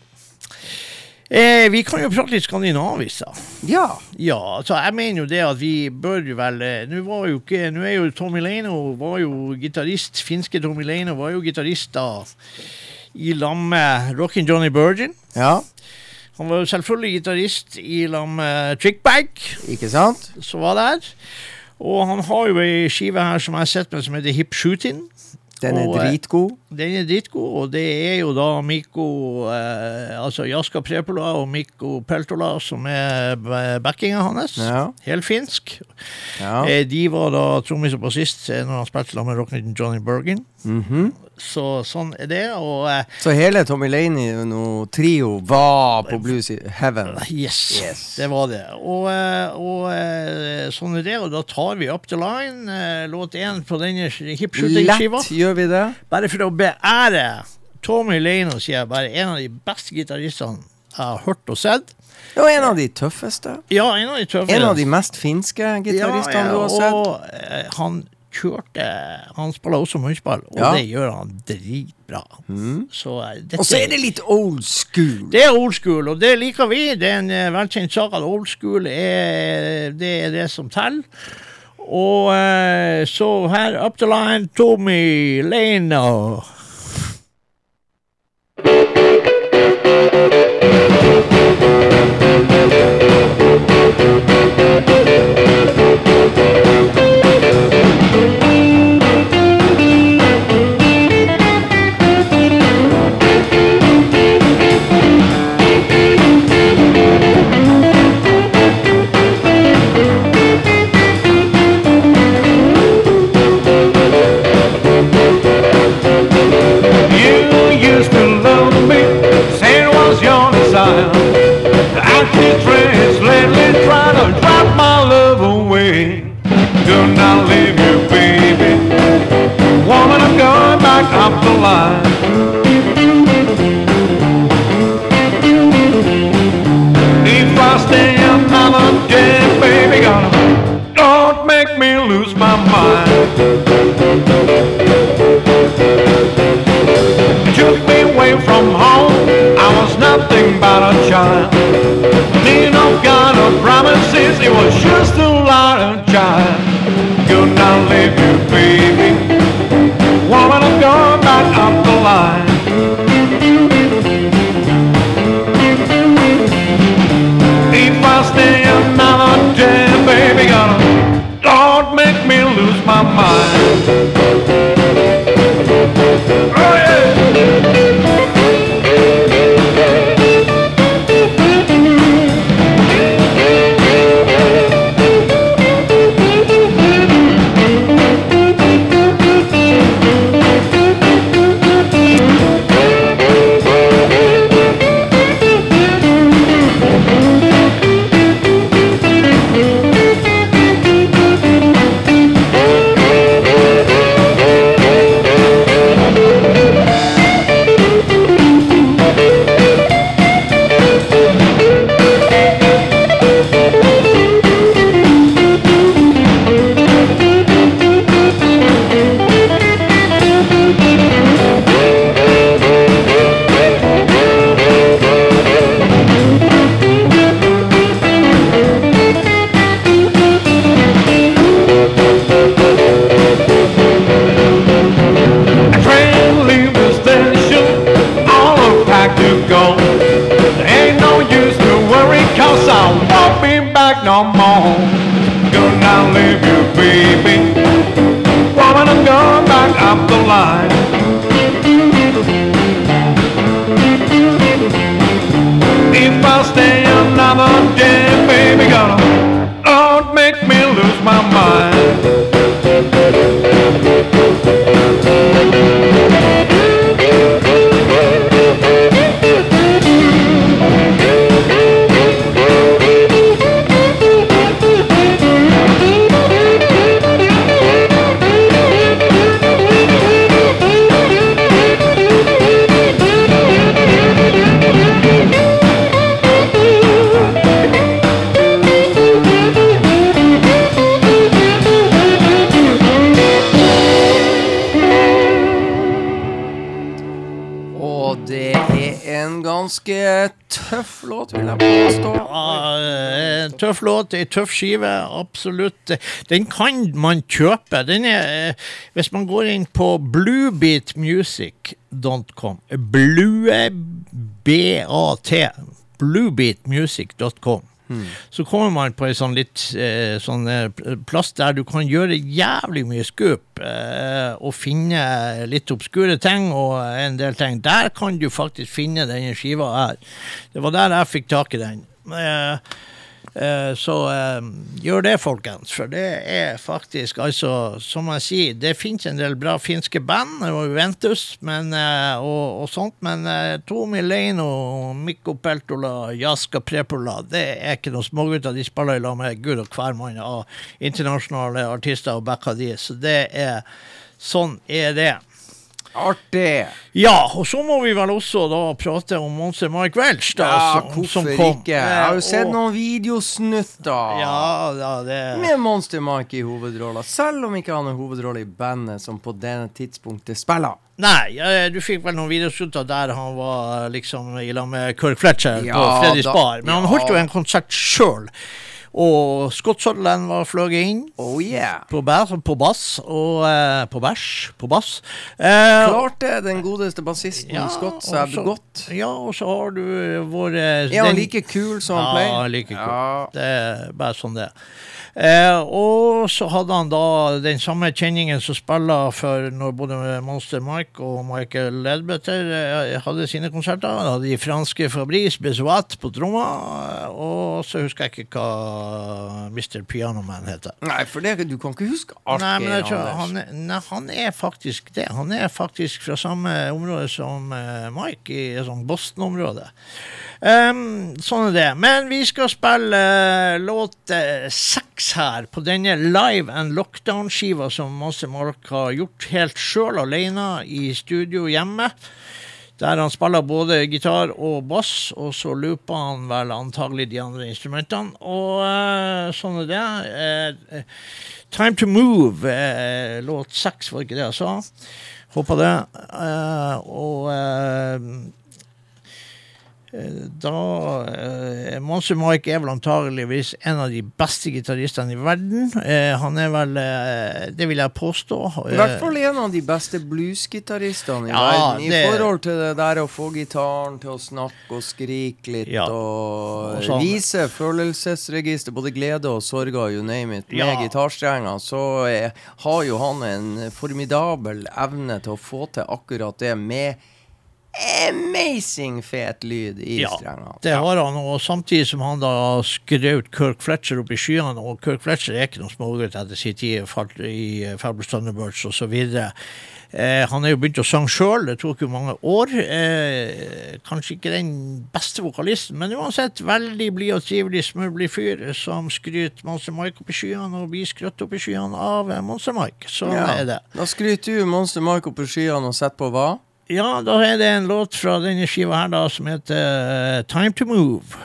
Eh, vi kan jo prate litt skandinavisk, da. ja. Ja, Så jeg mener jo det at vi bør vel eh, Nå var jo ikke Nå er jo Tommy Leino var jo gitarist. Finske Tommy Leino var jo gitarist da i lag med Rockin' Johnny Burgin. Ja, Han var jo selvfølgelig gitarist i lag med Trickbag, ikke sant? som var der. Og han har jo ei skive her som jeg har sett med som heter Hip Shootin'. Den er Og, eh, dritgod. Den er dritgod, og det er jo da Mikko eh, Altså Jaska Prepola og Mikko Peltola som er b- backinga hans. Ja. Helt finsk. Ja. Eh, de var da trommis og bassist eh, når han spilte sammen med rocknitten Johnny Bergen. Mhm. Så sånn er det. Og eh, Så hele Tommy Laney-trio var på Blues Heaven? yes, Yes. det var det. Og, eh, og eh, sånn er det. Og da tar vi Up the Line, eh, låt én på denne hipshooting-skiva. Lett gjør vi det. Bare for å beære Tommy Leino, sier jeg bare. En av de beste gitaristene jeg har hørt og sett. Og en av de tøffeste. Ja, en av de tøffeste. En av de mest finske gitaristene du har sett. Og eh, han kjørte Han spiller også munnspill, og Ja. det gjør han dritbra. Så eh, Og så er det litt old school. det er old school, og det liker vi. Det er en eh, velkjent sak at old school er det, er det som teller. Og eh, så her up the line, Tommy Leino. If I stay baby, gonna don't make me lose my mind. took me away from home. I was nothing but a child. Need no kind of promises, it was just a lot of child. Could not leave you, baby. Woman, I'm going back up the line. Låt, ei tøff skive, absolutt. Den kan man kjøpe. Den er, eh, hvis man går inn på bluebeatmusic.com Blue B-A-T. Bluebeatmusic.com. Så kommer man på en sånn litt eh, sånn eh, plass der du kan gjøre jævlig mye skup eh, og finne litt obskure ting og en del ting. Der kan du faktisk finne denne skiva her. Det var der jeg fikk tak i den. Eh, så eh, gjør det, folkens. For det er faktisk, altså, som jeg sier, det finnes en del bra finske band, og Juventus men, eh, og, og sånt, men eh, Tomi Leino, Mikko Peltola, Jaska Prepola, det er ikke noen smågutter. De spiller i lag med gud og hvermann av internasjonale artister og backa de, så det er Sånn er det. Artig! Ja, og så må vi vel også da prate om Monster Mike Welch, da, Ja, som, som kom. ikke? Jeg har jo Eh, sett og- noen videosnutter Ja, ja, det med Monster Mike i hovedrolla, selv om ikke han er hovedrolle i bandet som på denne tidspunktet spiller. Nei, du fikk vel noen videosnutter der han var liksom i lag med Kirk Fletcher på Ja, Freddy's da- Bar. Men han holdt jo en konsert sjøl. Og Scott Sutherland var fløyet inn Oh yeah! på, bæ- på bass og eh, På bæsj, på bass. Eh, Klarte den godeste bassisten ja, Scott seg godt. Ja, og så har du vår eh, Er han like kul som han Ja, pleier? like kul. Ja. Det er bare sånn det er. Eh, og så hadde han da den samme kjenningen som spiller for når både Monster Mike og Michael Ledbetter eh, hadde sine konserter. Han hadde de franske Fabrice Bezoat på tromma, og så husker jeg ikke hva Mr. Pianoman heter. Nei, for det, du kan ikke huske alt, Nei, men jeg han, nei, han er faktisk det. Han er faktisk fra samme område som eh, Mike, i et sånt Boston-område. Um, sånn er det. Men vi skal spille uh, låt eh, seks her på denne Live and Lockdown-skiva som Monster Mark har gjort helt sjøl, alene i studio hjemme. Der han spiller både gitar og bass, og så looper han vel antagelig de andre instrumentene. Og uh, sånn er det. Eh, Time to Move, uh, låt seks, var ikke det jeg sa? Håper det. Eh, og da eh, Monster Mike er vel antageligvis en av de beste gitaristene i verden. Eh, han er vel eh, Det vil jeg påstå. I hvert fall en av de beste bluesgitaristene i Ja, verden. I det- forhold til det der å få gitaren til å snakke og skrike litt Ja. og Og sånn. vise følelsesregister, både glede og sorger, you name it, med Ja. gitarstrenger, så er, har jo han en formidabel evne til å få til akkurat det med amazing fet lyd i Ja, strengene. det har han, og samtidig som han da skrøt Kirk Fletcher opp i skyene, og Kirk Fletcher er ikke noen smågutt etter sin tid falt i eh, Fabulous Thunderbirds osv. Eh, han er jo begynt å synge sjøl, det tok jo mange år. Eh, kanskje ikke den beste vokalisten, men uansett veldig blid og trivelig, smørblid fyr som skryter Monster Mike opp i skyene, og blir skrøtt opp i skyene av eh, Monster Mike. Sånn Ja. er det. Da skryter du Monster Mike opp i skyene og setter på hva? Ja, da er det en låt fra denne skiva her da som heter eh, Time to Move.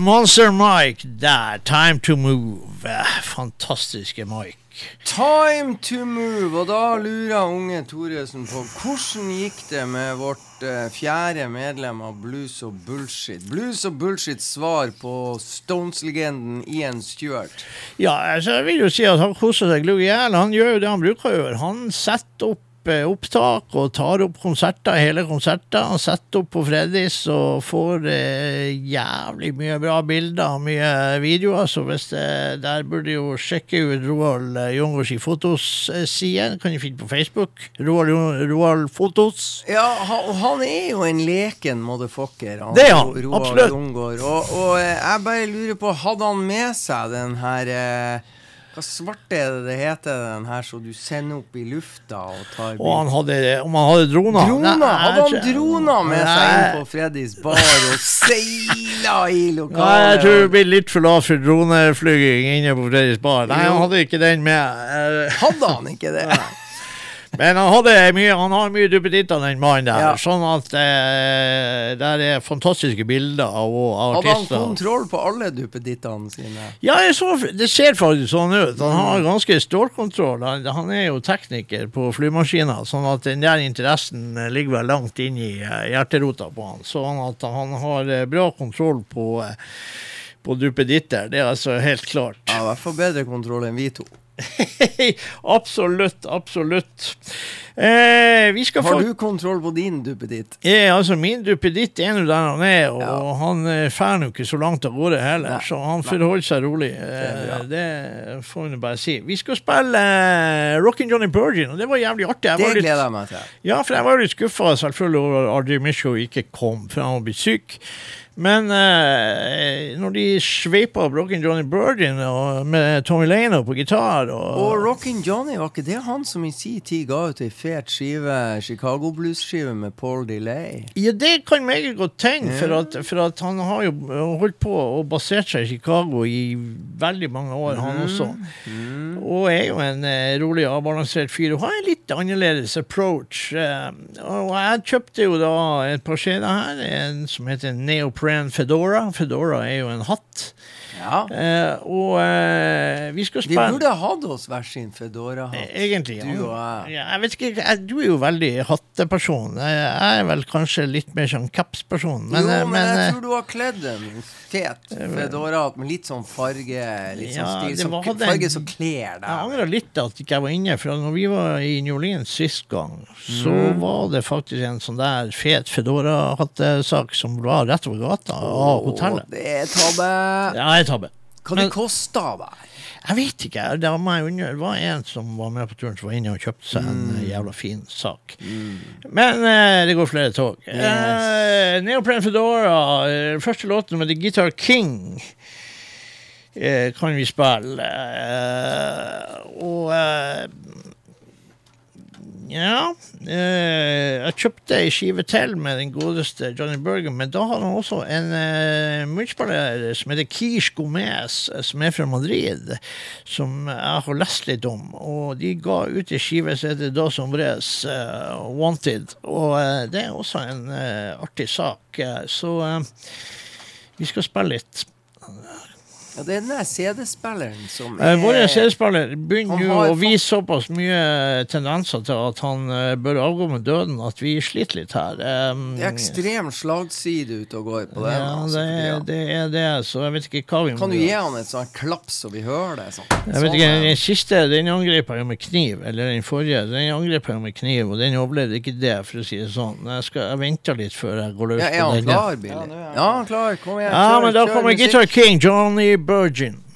Monster Mike der. Time to move. Eh, Fantastiske Mike. Time to move, og da lurer unge Thoresen på hvordan gikk det med vårt uh, fjerde medlem av Blues og Bullshit? Blues og Bullshit svar på Stones-legenden Ian Stewart. Ja, altså, jeg vil jo si at han koser seg glugg i hjel. Han gjør jo det han bruker å gjøre. Han setter opp opptak og tar opp konserter, hele konserter. Han setter opp på Freddys og får eh, jævlig mye bra bilder og mye videoer. Så hvis det, der burde jo sjekke ut Roald eh, Jongårds i fotos-side. Kan du finne på Facebook. Roald, Roald Fotos. Ja, han, han er jo en leken motherfucker. Han, Det er han, Roald absolutt. Og, og eh, jeg bare lurer på, hadde han med seg den her eh, Hva svarte er det det heter, den her som du sender opp i lufta og tar Og han hadde, om han hadde droner Droner! Nei, Hadde han droner med seg inn på Freddys bar og seila i Nei, lokalet? jeg tror det blir litt for lavt for droneflyging inne på Freddys bar. Nei, han hadde ikke den med. Eh, Hadde han ikke det? Men han hadde mye Han har mye duppeditter, den mannen der. Ja. Sånn at eh, der er fantastiske bilder av, av Hadde han kontroll på alle duppedittene sine? Ja, så, det ser faktisk sånn ut. Han har ganske stålkontroll. Han, han er jo tekniker på flymaskiner, sånn at den der interessen eh, ligger vel langt inn i eh, hjerterota på han. Sånn at han har eh, bra kontroll på, eh, på duppeditter. Det er altså helt klart. Ja, I hvert fall bedre kontroll enn vi to. [laughs] absolutt, absolutt. Eh, vi skal få Har du kontroll på din duppeditt? Eh, altså Min duppeditt er nå der han er, og Ja. han eh, fer nå ikke så langt av gårde heller. Nei. Så han forholder seg rolig. Eh, det får vi bare si. Vi skal spille eh, Rockin' Johnny Burgin, og det var jævlig artig. Jeg Det var litt, gleder jeg meg til. ja, for jeg var litt skuffa selvfølgelig over at Ardi Misho ikke kom, for han var blitt syk. Men eh, når de sveipa opp Rockin' Johnny Virgin og, med Tommy Lano på gitar og, Og Rockin' Johnny, var ikke det han som i sin tid ga ut ei fet skive, Chicago Blues-skive med Paul Delay? Ja, det kan meget godt tenke, for, at, for at han har jo holdt på og basert seg i Chicago i veldig mange år, han også. Og er jo en eh, rolig, avbalansert fyr og har en litt annerledes approach. Eh, og jeg kjøpte jo da et par skjeder her, en som heter Neopren Fedora. Fedora er jo en hatt. Ja. Eh, og eh, vi skal Vi De burde hatt oss hver sin Fedora-hatt. Egentlig. Du og jeg. Ja, jeg vet ikke, jeg, Du er jo veldig hatteperson. Jeg er vel kanskje litt mer sånn capsperson. Men, jo, eh, men, men jeg eh, tror du har kledd en fet Fedora-hatt med litt sånn farge, litt sånn Ja, stil, som, den- farge som kler Jeg angrer litt at ikke jeg var inne, for når vi var i New Orleans sist gang, så Mm. var det faktisk en sånn der fet Fedora-hattesak som var rett over gata av hotellet. Oh, det er tabbe. Ja, jeg tabbe. Hva det kosta da? Jeg vet ikke. Det var, meg under, det var en som var med på turen som var inne og kjøpte seg en Mm. eh, jævla fin sak. Men uh, det går flere tog. Uh, Neopren Fedora, uh, første låten med The Guitar King. uh, kan vi spille. Og ja eh, Jeg kjøpte ei skive til med den godeste Johnny Bergen, men da har han også en uh, som heter Kish Gomez, eh, som er fra Madrid, som jeg har lest litt om. Og de ga ut ei skive som heter Dos Hombres uh, Wanted, og eh, det er også en eh, artig sak. så vi skal spille litt. Ja, det er den der CD-spilleren som Eh, Vår CD-spiller begynner jo nå å vise såpass mye tendenser til at han eh, bør avgå med døden at vi sliter litt her. Um, Det er ekstrem slagside ute og går på den. ja, altså, det, er, det er det, så jeg vet ikke hva vi må Kan du gi han et sånt klaps så vi hører det? Sånn. Jeg vet ikke, Den siste den angrep jeg med kniv, eller den forrige, den angrep jeg med kniv, og den overlevde ikke det, for å si det sånn. Jeg, skal, jeg venter litt før jeg går løs Ja, er han klar, Billy? Ja, han er klar. Kom igjen, Ja, kjør, men da kjør kommer. Guitar King, Johnny Burgin. Thank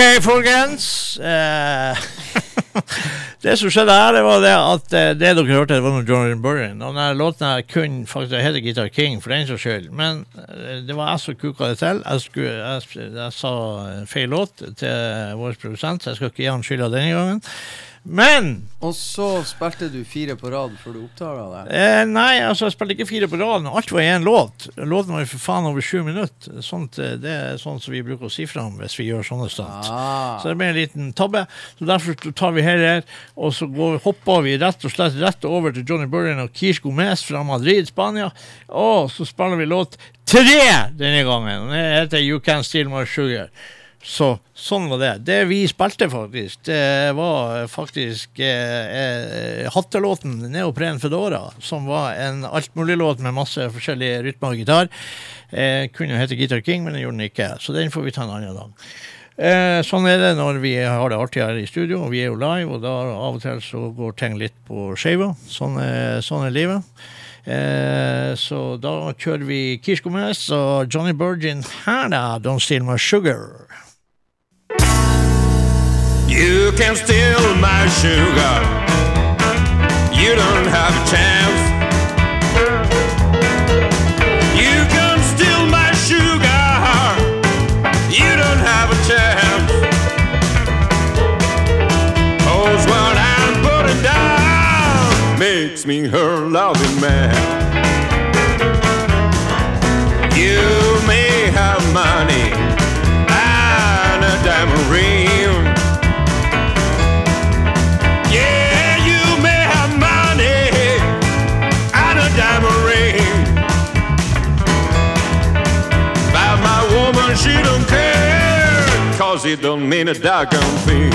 OK, folkens. Eh, [laughs] det som skjedde her, det var det at eh, det dere hørte, det var noe Jordan Burren. Og denne låten her kun faktisk jeg heter Guitar King, for den saks skyld. Men eh, det var jeg som kuka det til. Jeg, skulle, jeg, jeg sa feil låt til vår produsent, så jeg skal ikke gi han skylda denne gangen. Men Og så spilte du fire på rad før du oppdaga det. Eh, nei, altså jeg spilte ikke fire på rad. Alt var én låt. Låten var jo for faen over sju minutter. Sånt, eh, det er sånn som vi bruker å si fra om hvis vi gjør sånne stunt. Ah. Så det ble en liten tabbe. Så derfor tar vi her, her og så går, hopper vi rett og slett rett over til Johnny Burren og Kish Gomez fra Madrid, Spania. Og så spiller vi låt tre denne gangen. Det heter You Can Steal My Sugar. Så sånn var det. Det vi spilte, faktisk, det var faktisk eh, eh, hattelåten 'Neopren Fedora', som var en altmuliglåt med masse forskjellige rytmer og gitar. Eh, kunne hete Guitar King, men det gjorde den ikke, så den får vi ta en annen dag. Eh, sånn er det når vi har det artig her i studio, og vi er jo live, og da av og til så går ting litt på skeiva. Sånn, sånn er livet. Eh, så da kjører vi Gomez og Johnny Burgin her, da. Don't Steal My Sugar. You can steal my sugar. You don't have a chance. You can steal my sugar. You don't have a chance. Cause what I'm putting down makes me her loving man. It don't mean a doggone thing.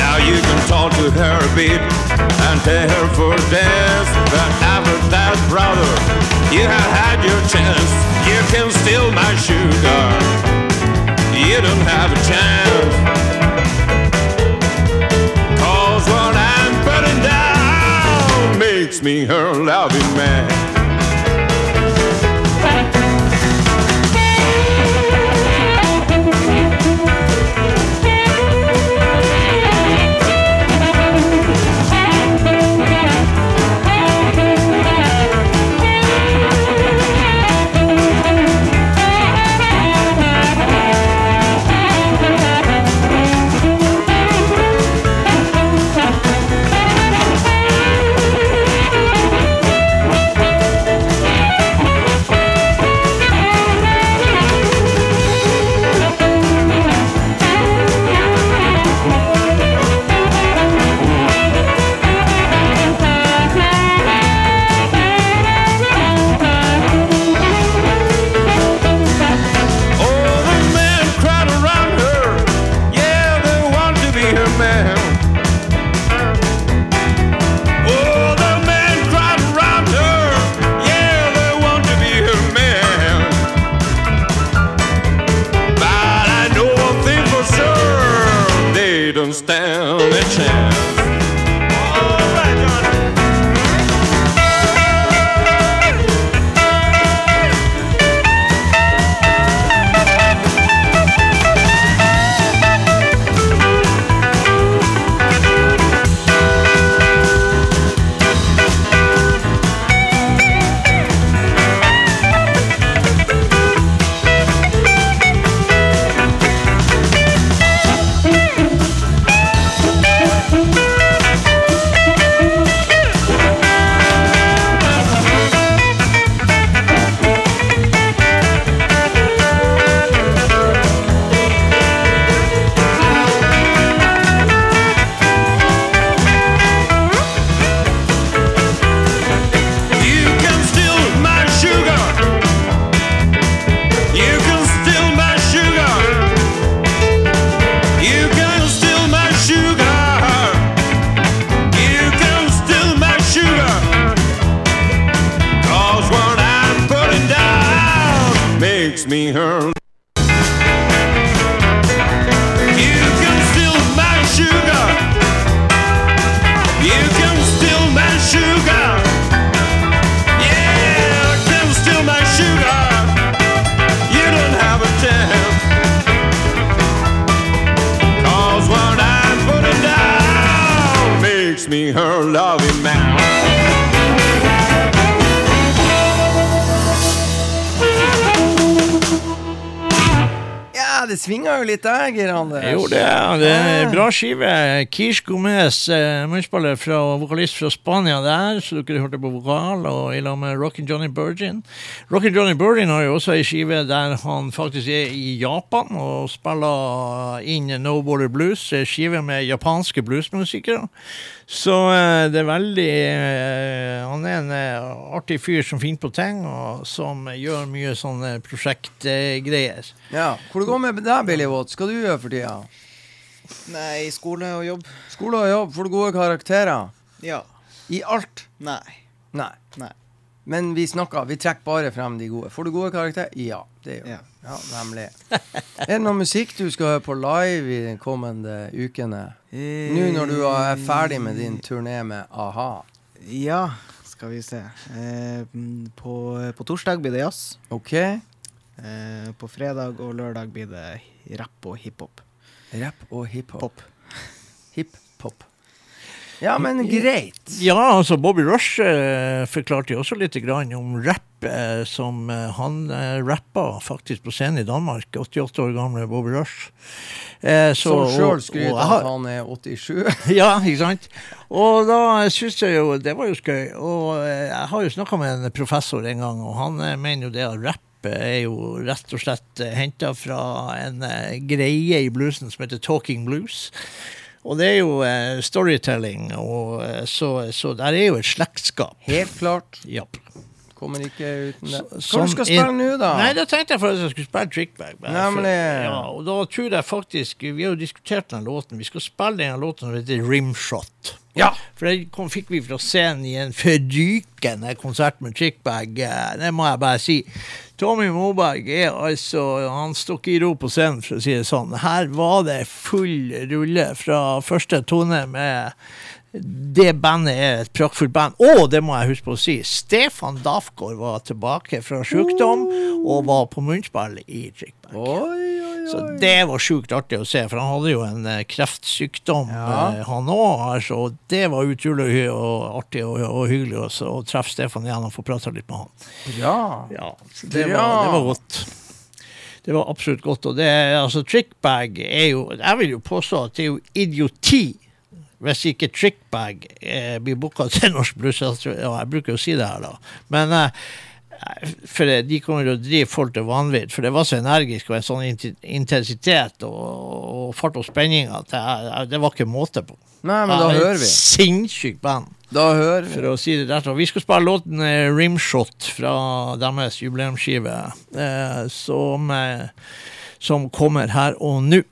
Now you can talk to her a bit and tell her for dance. But after that, brother, you have had your chance. You can steal my sugar. You don't have a chance. Cause what I'm putting down makes me her loving man. Skive. Kish Gomez, eh, munnspiller fra vokalist fra Spania der, så dere hørte på vokal, og i lag med Rockin' Johnny Burgin. Rockin' Johnny Burgin har jo også ei skive der han faktisk er i Japan og spiller inn No Border Blues, skive med japanske bluesmusikere. Så eh, det er veldig eh, Han er en eh, artig fyr som finner på ting, og som gjør mye sånne prosjektgreier. Ja. Hvor det går med deg, Billy Watt? Skal du gjøre for tida? Nei, skole og jobb. Skole og jobb, får du gode karakterer? Ja. I alt? Nei. Nei. Nei. Men vi snakker, vi trekker bare frem de gode. Får du gode karakterer? Ja, det gjør Ja. ja. nemlig. Er det noe musikk du skal høre på live i de kommende ukene? Nå når du er ferdig med din turné med a-ha. Ja, skal vi se. Eh, på, på torsdag blir det jazz. OK? Eh, på fredag og lørdag blir det rapp og hiphop. Rapp og hiphop. Hiphop. Ja, men greit. Ja, altså Bobby Rush eh, forklarte jo også litt grann om rapp, eh, som eh, han eh, rappa faktisk på scenen i Danmark. 88 år gamle Bobby Rush. Eh, så- Som sjøl skryter av at han er 87. [laughs] Ja, ikke sant? Og da syns jeg jo Det var jo skøy. Og eh, jeg har jo snakka med en professor en gang, og han eh, mener jo det at rapp eh, er jo rett og slett henta fra en eh, greie i bluesen som heter talking blues. Og det er jo eh, storytelling, og eh, så, så der er jo et slektskap. Helt klart. Japp. Kommer ikke uten det. Hva skal du skal spille nå, da? Nei, Da tenkte jeg for at jeg skulle spille Trickbag. Nemlig. for-. Ja, og da tror jeg faktisk Vi har jo diskutert den låten. Vi skal spille den låten som heter Rimshot. Ja. For det kom, fikk vi fra scenen i en fordykende konsert med Trickbag. eh, Det må jeg bare si. Tommy Moberg er altså Han står ikke i ro på scenen, for å si det sånn. Her var det full rulle fra første tone med det bandet er et praktfullt band. Og det må jeg huske på å si, Stefan Dafgård var tilbake fra sykdom og var på munnspill i Trickback. Så det var sjukt artig å se, for han hadde jo en eh, kreftsykdom, Ja. eh, han òg. Så det var utrolig og artig og, og hyggelig også, å treffe Stefan igjen og få prata litt med han. Bra. Ja, det, Bra. var, det var godt. Det var absolutt godt. Og det, altså, trickbag er jo Jeg vil jo påstå at det er jo idioti hvis ikke trickbag eh, blir booka til Norsk Blues. Altså, Ja, jeg bruker jo å si det her, da. Men eh, for de kommer til å drive folk til vanvidd, for det var så energisk og en sånn intensitet og, og fart og spenning at det, det var ikke måte på. Nei, men da hører vi. Sinnssykt band Da hører vi. for å si det rett. Og vi skal spille låten eh, Rimshot fra deres jubileumsskive, eh, som, eh, som kommer her og nå.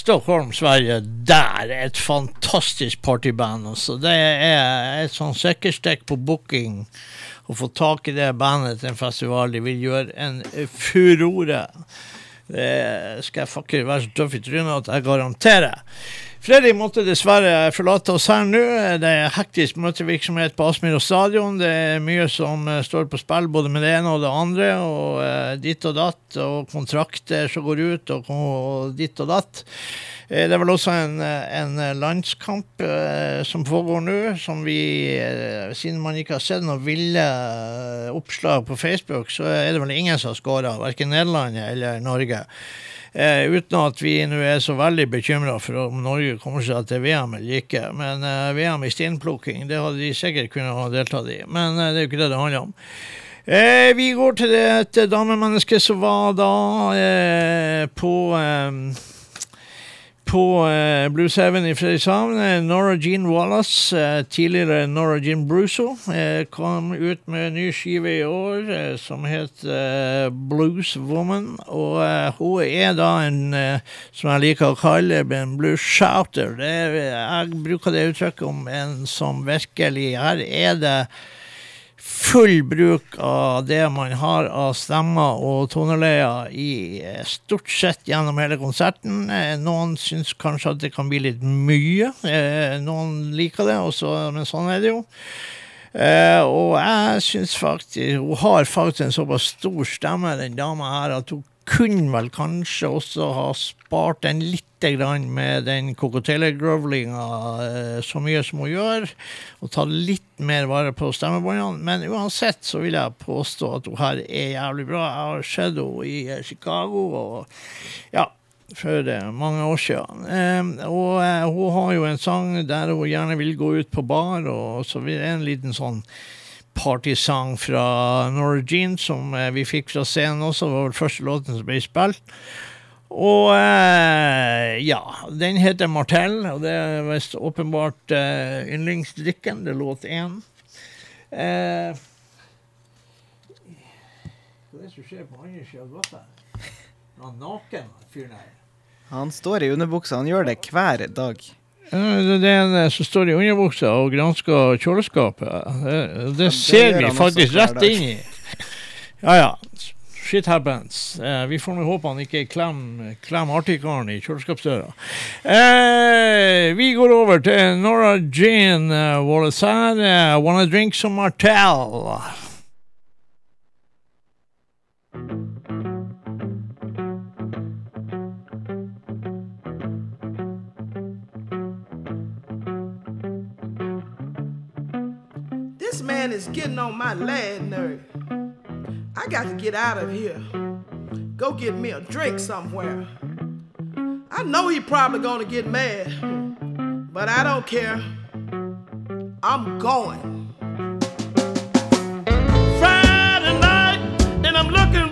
Stockholm, Sverige. Der! Et fantastisk partyband. Også. Det er et sånn søkkerstikk på booking å få tak i det bandet til en festival. De vil gjøre en furore. Det skal jeg faktisk være så tøff i trynet at jeg garanterer. Fredrik måtte dessverre forlate oss her nå. Det er hektisk møtevirksomhet på Aspmyra stadion. Det er mye som eh, står på spill, både med det ene og det andre. Og eh, ditt og datt, og kontrakter som går ut, og, ditt og datt. Eh, Det er vel også en, en landskamp som pågår nå, som vi, siden man ikke har sett noen ville oppslag på Facebook, så er det vel ingen som har skåra, verken Nederland eller Norge. Eh, uten at vi nå er så veldig bekymra for om Norge kommer seg til VM eller ikke. Men eh, VM i steinplukking, det hadde de sikkert kunnet ha deltatt i. Men eh, det er jo ikke det det handler om. Eh, vi går til et damemenneske som var da eh, på eh, på eh, Blues Heaven i Fredrikshavn. eh, Nora Jean Wallace, eh, tidligere Nora Jean Brusso, eh, kom ut med en ny skive i år som het Blues Woman. Og hun er da en, som jeg liker å kalle en blues shouter. Er, jeg bruker det uttrykket om en som virkelig Her er det full bruk av det man har av stemmer og toneleier i eh, stort sett gjennom hele konserten. Eh, Noen syns kanskje at det kan bli litt mye. Eh, Noen liker det, også, men sånn er det jo. Og jeg syns faktisk Hun har faktisk en såpass stor stemme, den dama her, at hun kunne vel kanskje også ha spart den litt med den kokotele-grovlinga eh, så mye som hun gjør, og ta litt mer vare på stemmebåndene. Men uansett så vil jeg påstå at hun her er jævlig bra. Jeg har sett henne i eh, Chicago, og ja, for eh, mange år siden. Eh, og hun har jo en sang der hun gjerne vil gå ut på bar, og så blir det en liten sånn partysang fra Nora Jean som eh, vi fikk fra scenen også. Det var vel første låten som ble spilt. Og eh, ja, den heter Martell, og det er visst åpenbart eh, yndlingsdrikken. Det er låt én. Eh. Han står i underbuksa. Han gjør det hver dag. Det er en eh, som står i underbuksa og gransker kjøleskapet. Det, det ser vi faktisk rett inn i. Ja, ja. Shit happens. Eh, vi får nå håpe han ikke klemmer klem artigkaren i kjøleskapsdøra. Eh, vi går over til Nora Jean Wallace her. Eh, wanna drink some Martell? Is getting on my lad nerve. I got to get out of here. Go get me a drink somewhere. I know he probably gonna get mad, but I don't care. I'm going. Friday night, and I'm looking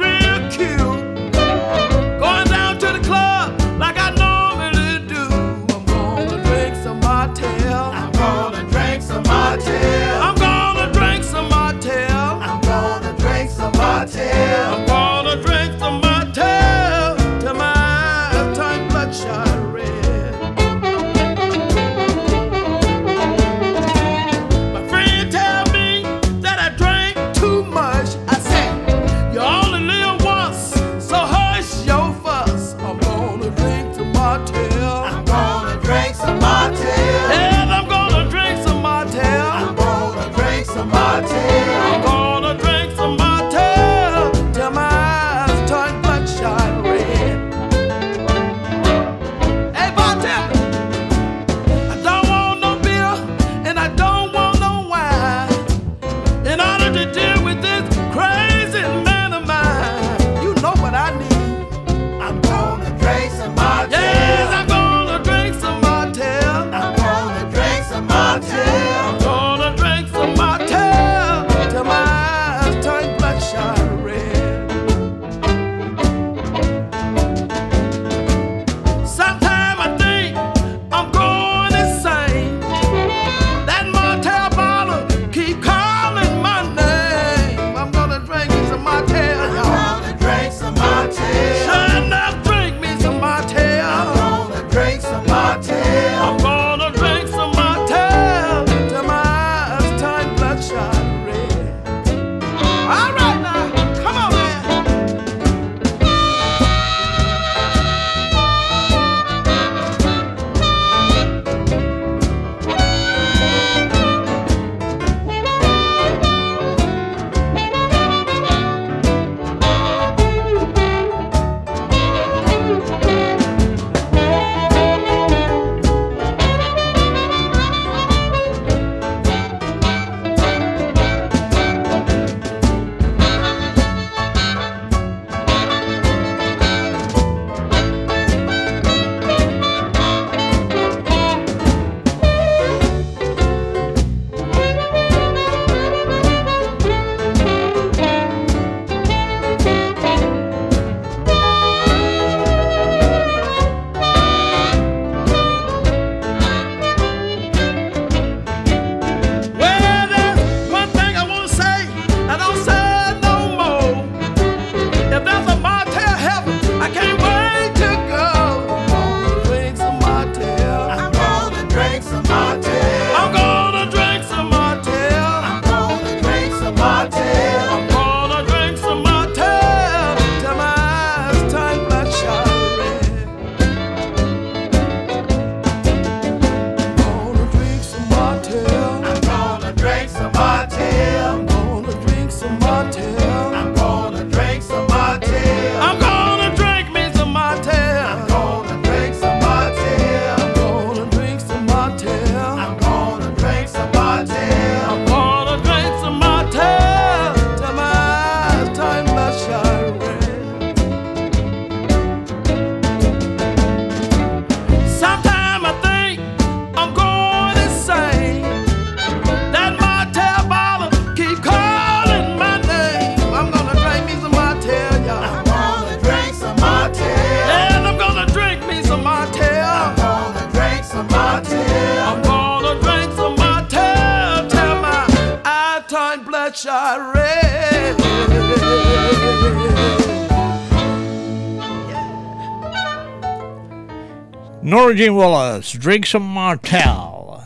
Norwegian Wallace, Drink Some Martell.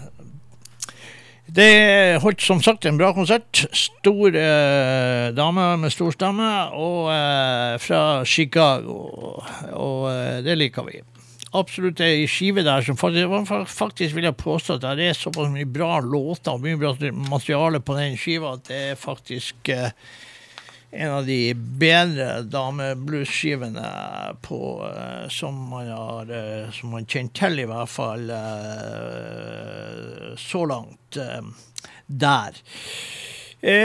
Det holdt som sagt en bra konsert. Stor eh, dame med stor stemme, og eh, fra Chicago. Og eh, det liker vi. Absolutt ei skive der som faktisk, faktisk vil jeg påstå at det er såpass mye bra låter og mye bra materiale på den skiva at det er faktisk eh, en av de bedre damebluesskivene eh, som man har uh, som man kjenner til, i hvert fall uh, så langt der.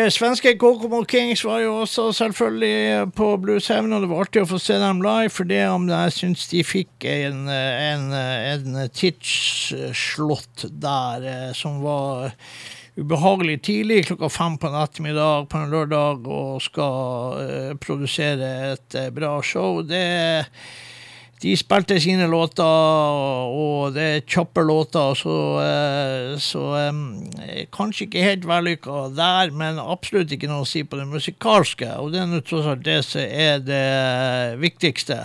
Svenske Kokomo Kings var jo også selvfølgelig på Bluesheaven, og det var artig å få se dem live, for det om jeg syns de fikk en, en, en tidsslott der som var ubehagelig tidlig, klokka fem på en ettermiddag på en lørdag, og skal eh, produsere et eh, bra show. Det de spilte sine låter, og det er kjappe låter, så, eh, så eh, kanskje ikke helt vellykka der, men absolutt ikke noe å si på det musikalske. Og det er tross alt det som er det viktigste.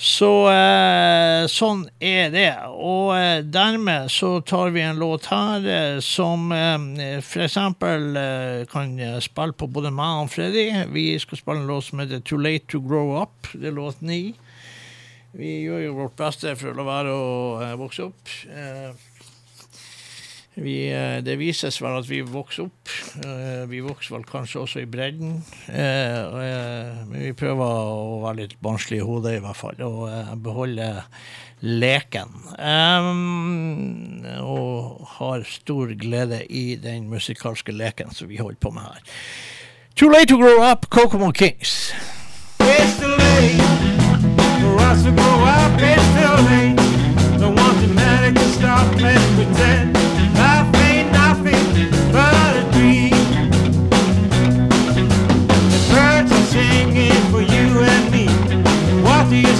Så eh, sånn er det. Og eh, dermed så tar vi en låt her eh, som eh, f.eks. Eh, kan spille på både meg og Freddy. Vi skal spille en låt som heter Too Late To Grow Up. Det er låt ni. Vi gjør jo vårt beste for å la være å eh, vokse opp. Vi, eh, det vises vel at vi vokser opp. Eh, vi vokser vel kanskje også i bredden. Eh, men vi prøver å være litt barnslige i hodet, i hvert fall. Og eh, beholde leken. Og har stor glede i den musikalske leken som vi holder på med her. Too late to grow up, Kokomo Kings. It's too late for us to grow up. It's too late. Don't want to matter to stop. and pretend the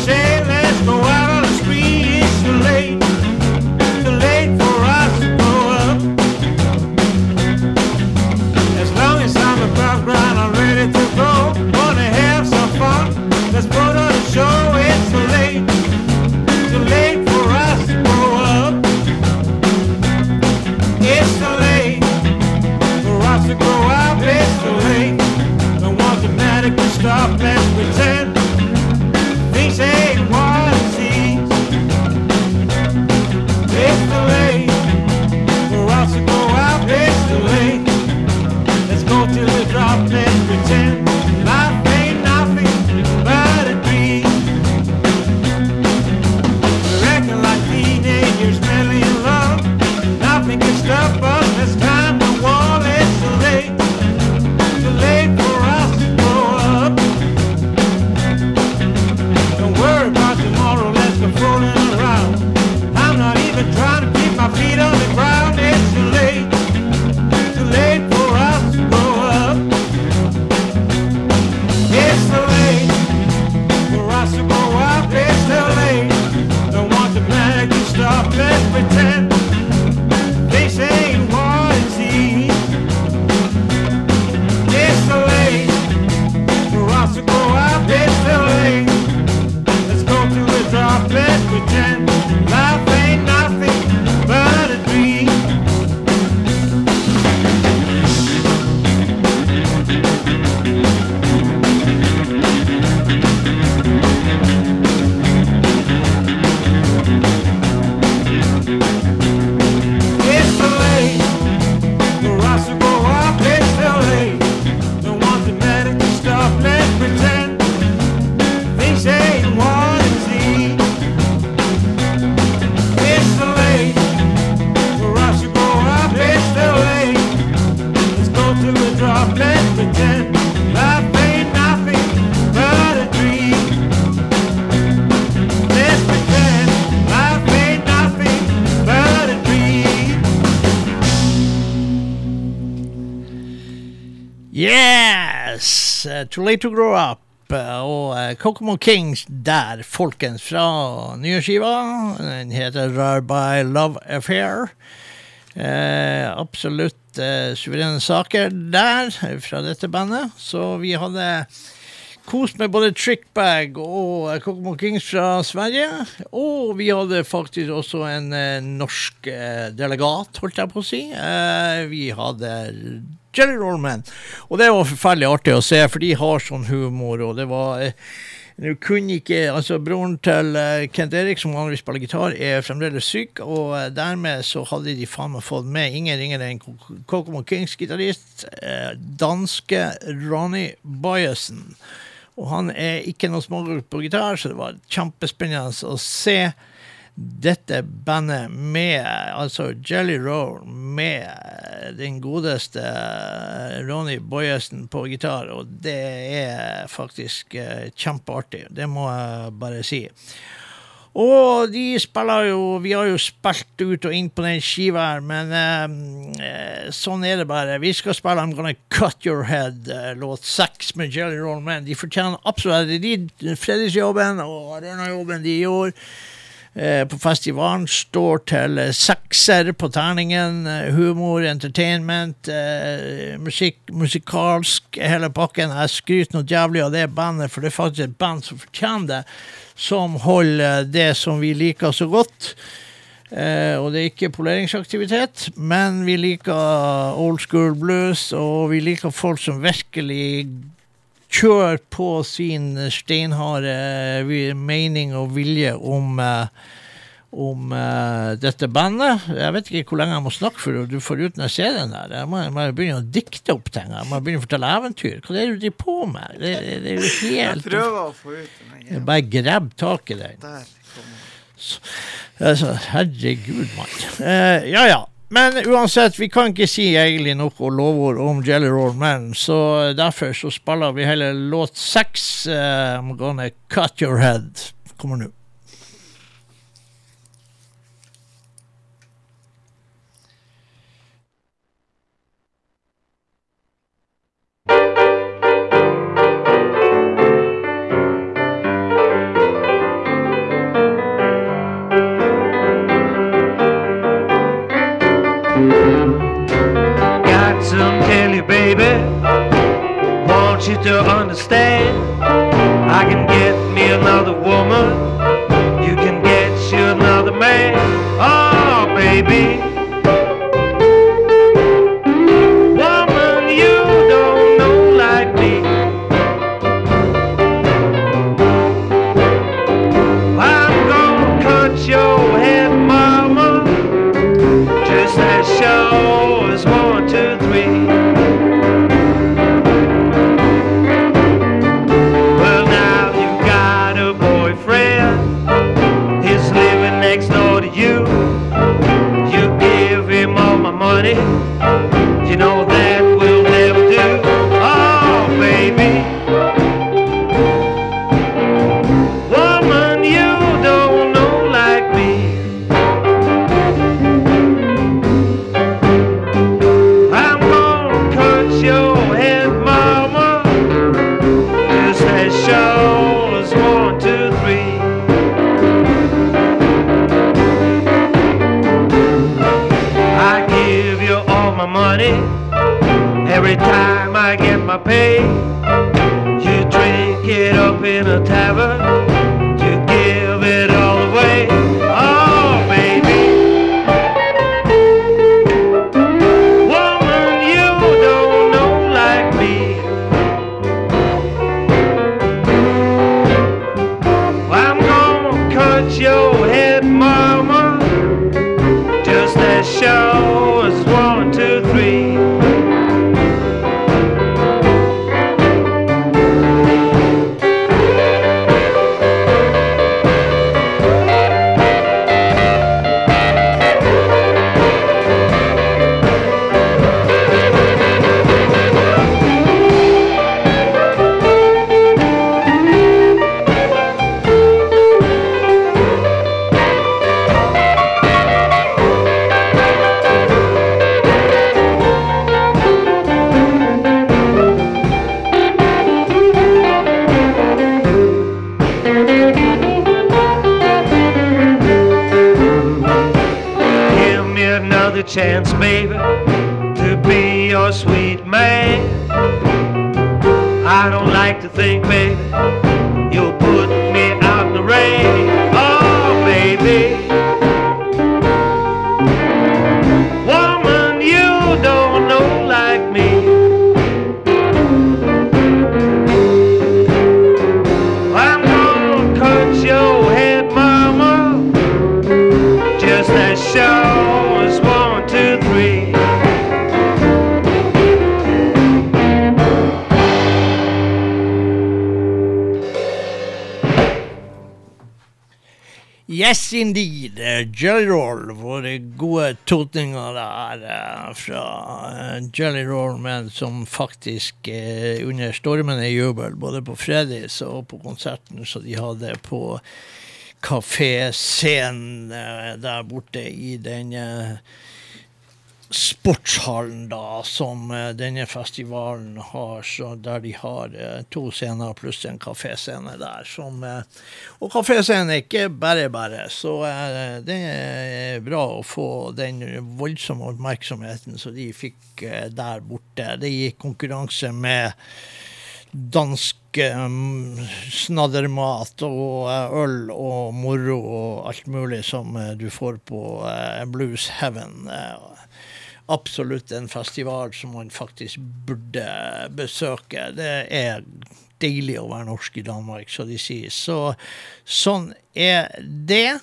Too Late To Grow Up. uh, Og uh, Kokomo Kings der, folkens, fra nye skiva. Den heter Rare by Love Affair. Eh, absolutt eh, suverene saker der fra dette bandet. Så vi hadde kost med både Trickbag og eh, Kokomo Kings fra Sverige. Og vi hadde faktisk også en eh, norsk eh, delegat, holdt jeg på å si. Eh, vi hadde Jelly Rollman. Og det var forferdelig artig å se, for de har sånn humor, og det var eh, nå kunne ikke, altså Broren til eh, Kent Erik, som vanligvis spiller gitar, er fremdeles syk, og eh, dermed så hadde de faen meg fått med ingen ringere enn Ko- Kokomo Kings-gitarist, danske Ronny Boyesen. Og han er ikke noe smågutt på gitar, så det var kjempespennende å se dette bandet med altså Jelly Roll med den godeste Ronny Boyesen på gitar, og det er faktisk eh, kjempeartig. Det må jeg bare si. Og de spiller jo Vi har jo spilt ut og inn på den skiva her, men eh, eh, sånn er det bare. Vi skal spille I'm Gonna Cut Your Head, eh, låt seks med Jelly Roll Man. De fortjener absolutt de Fredriksjobben og arenajobben de gjorde eh, på festivalen står til eh, sekser på terningen. eh, humor, entertainment, eh, musikk, musikalsk, hele pakken. Jeg skryter noe jævlig av det bandet, for det er faktisk et band som fortjener det. Som holder det som vi liker så godt. Eh, og det er ikke poleringsaktivitet, men vi liker old school blues, og vi liker folk som virkelig kjører på sin steinharde mening og vilje om, eh, om uh, dette bandet. Jeg vet ikke hvor lenge jeg må snakke før du får ut den CD-en der. Jeg må, jeg må begynne å dikte opp ting. Jeg må begynne å fortelle eventyr. Hva er det du driver på med? Det, det, det er jo Jeg prøver å få ut den. Jeg Bare grab tak i den. Den. Altså, herregud, mann. Uh, ja, ja. Men uansett, vi kan ikke si egentlig noe lovord om Jelly Roll Man, så derfor så spiller vi heller låt seks. uh, I'm gonna cut your head. Kommer nå. You to understand. I can get me another woman. You can get you another man. Oh, baby. Jelly Roll, våre gode totninger der eh, fra eh, Jelly Roll, men som faktisk eh, under stormende jubel, både på Fredis og på konserten som de hadde på kaféscenen der borte i den sportshallen da, som eh, denne festivalen har, der de har eh, to scener pluss en kaféscene der. Som, eh, og kaféscenen er ikke bare bare, så det er bra å få den voldsomme oppmerksomheten som de fikk der borte. Det gikk konkurranse med dansk um, snaddermat og øl og moro og alt mulig som du får på Blues Heaven. Eh, absolutt en festival som man faktisk burde besøke. Det er deilig å være norsk i Danmark, så de sier. Så sånn er det.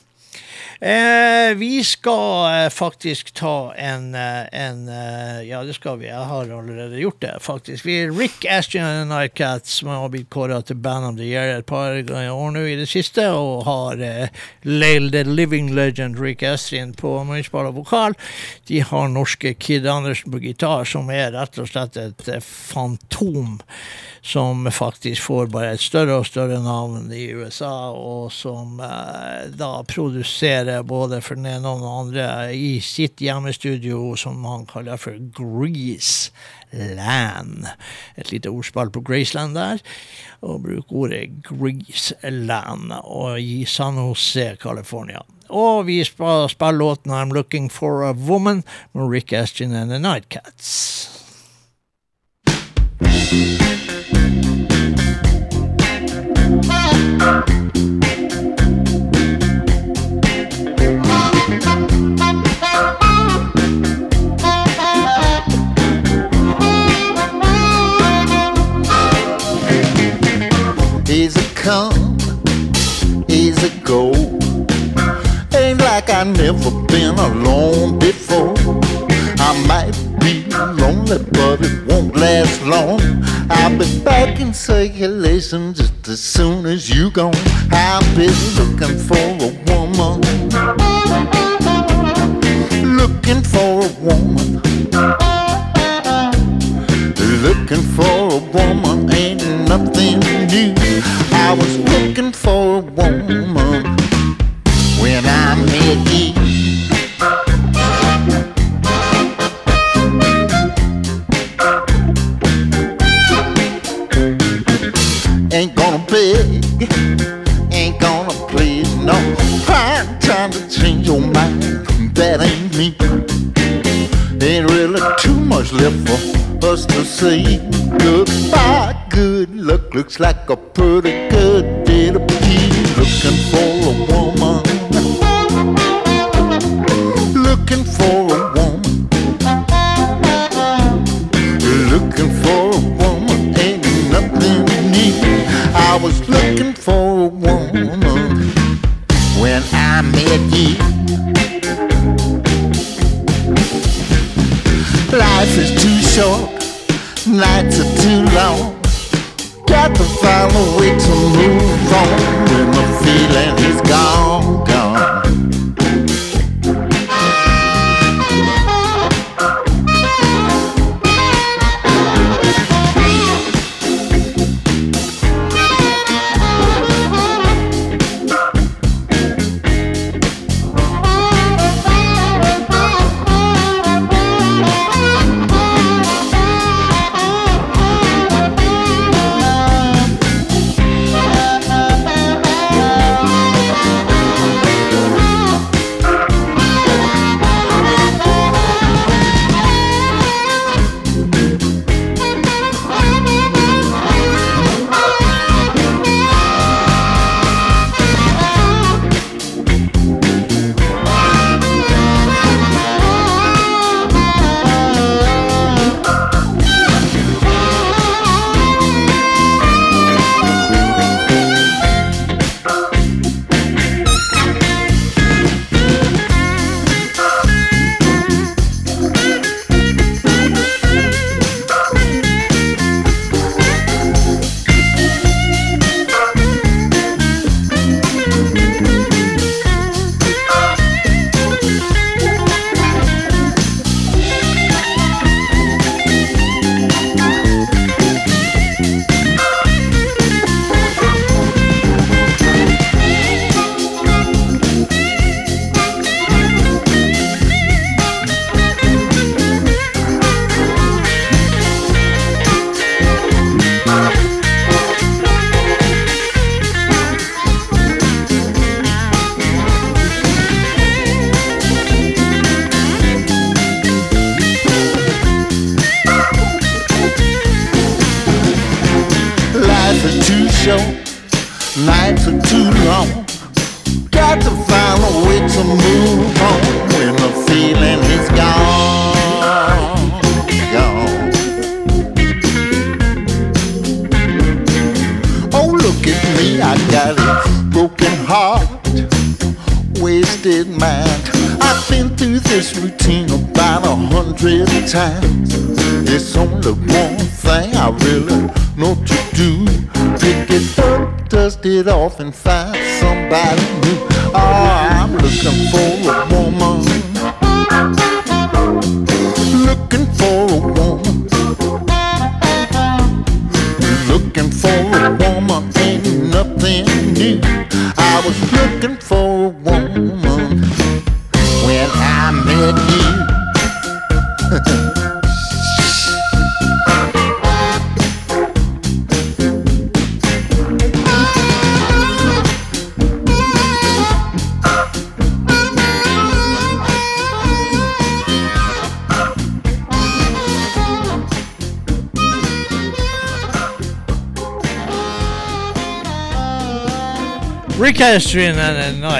Eh, vi skal eh, faktisk ta en, eh, en eh, Ja, det skal vi. Jeg har allerede gjort det, faktisk. Vi er Rick Aston and Nightcats, som har blitt kåra til Band of the Year et par år nå i det siste, og har eh, Lail the Living Legend Rick Astrid på munnspill og vokal. De har norske Kid Andersen på gitar, som er rett og slett et fantom som faktisk får bare et større og større navn i USA, og som eh, da produserer både for den ene og den andre i sitt hjemmestudio, som han kaller for Grease Land. Et lite ordspill på Graceland der, og bruker ordet Grease Land, og i San Jose, California. Og vi spiller låten I'm Looking for a Woman med Rick Astin and the Nightcats. Never been alone before. Be lonely, but it won't last long. I'll be back in circulation just as soon as you gone. I've been looking for a woman, looking for a woman, looking for a woman. Ain't nothing new. I was looking for a woman when I met you. Much left for us to say goodbye. Good luck looks like a pretty good day to be looking for a woman.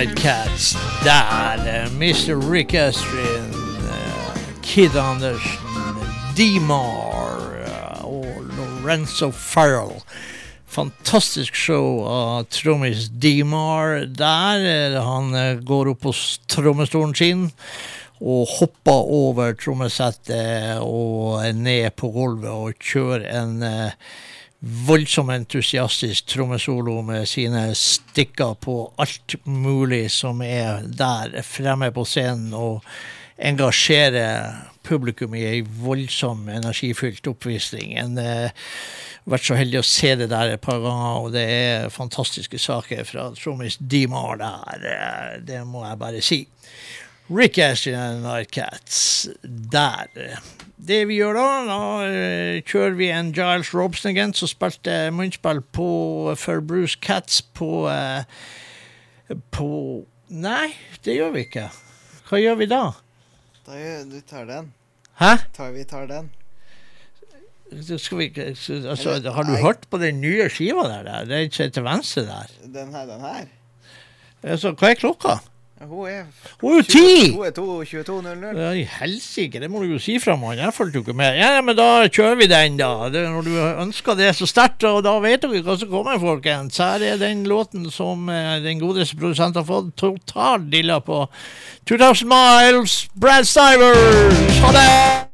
The Der. eh, Mr. Rick Astrian, eh, Kid Andersen, D-Mar eh, og Lorenzo Farrell. Fantastisk show av trommis D-Mar der. Han går opp på trommestolen sin og hopper over trommesettet og ned på gulvet og kjører en eh, voldsom entusiastisk trommesolo med sine stikker på alt mulig som er der fremme på scenen, og engasjerer publikum i ei voldsom energifylt oppvisning. En eh, vært så heldig å se det der et par ganger, og det er fantastiske saker fra trommis Dimar der. eh, Det må jeg bare si. Rick Ashley and Nightcats der. Det vi gjør da, da eh, kjører vi en Giles Robson igjen, som spilte munnspill på, for Bruce Cats på eh, På Nei, det gjør vi ikke. Hva gjør vi da? Da du tar den. Hæ? Tar, vi tar den. Vi altså, Har du hørt på den nye skiva der? der? Den til venstre der? Den her, den her. Altså, hva er klokka? Hun er Hun er jo ti! Hun er 22.00. Ja, i helsike, det må du jo si fra om. Jeg fulgte jo ikke med. Ja, men da kjører vi den, da. Det, når du ønsker det så sterkt, og da vet dere hva som kommer, folkens. Her er den låten som eh, den godeste produsenten har fått total dilla på. 2000 Miles, Brad Stivers. Ha det!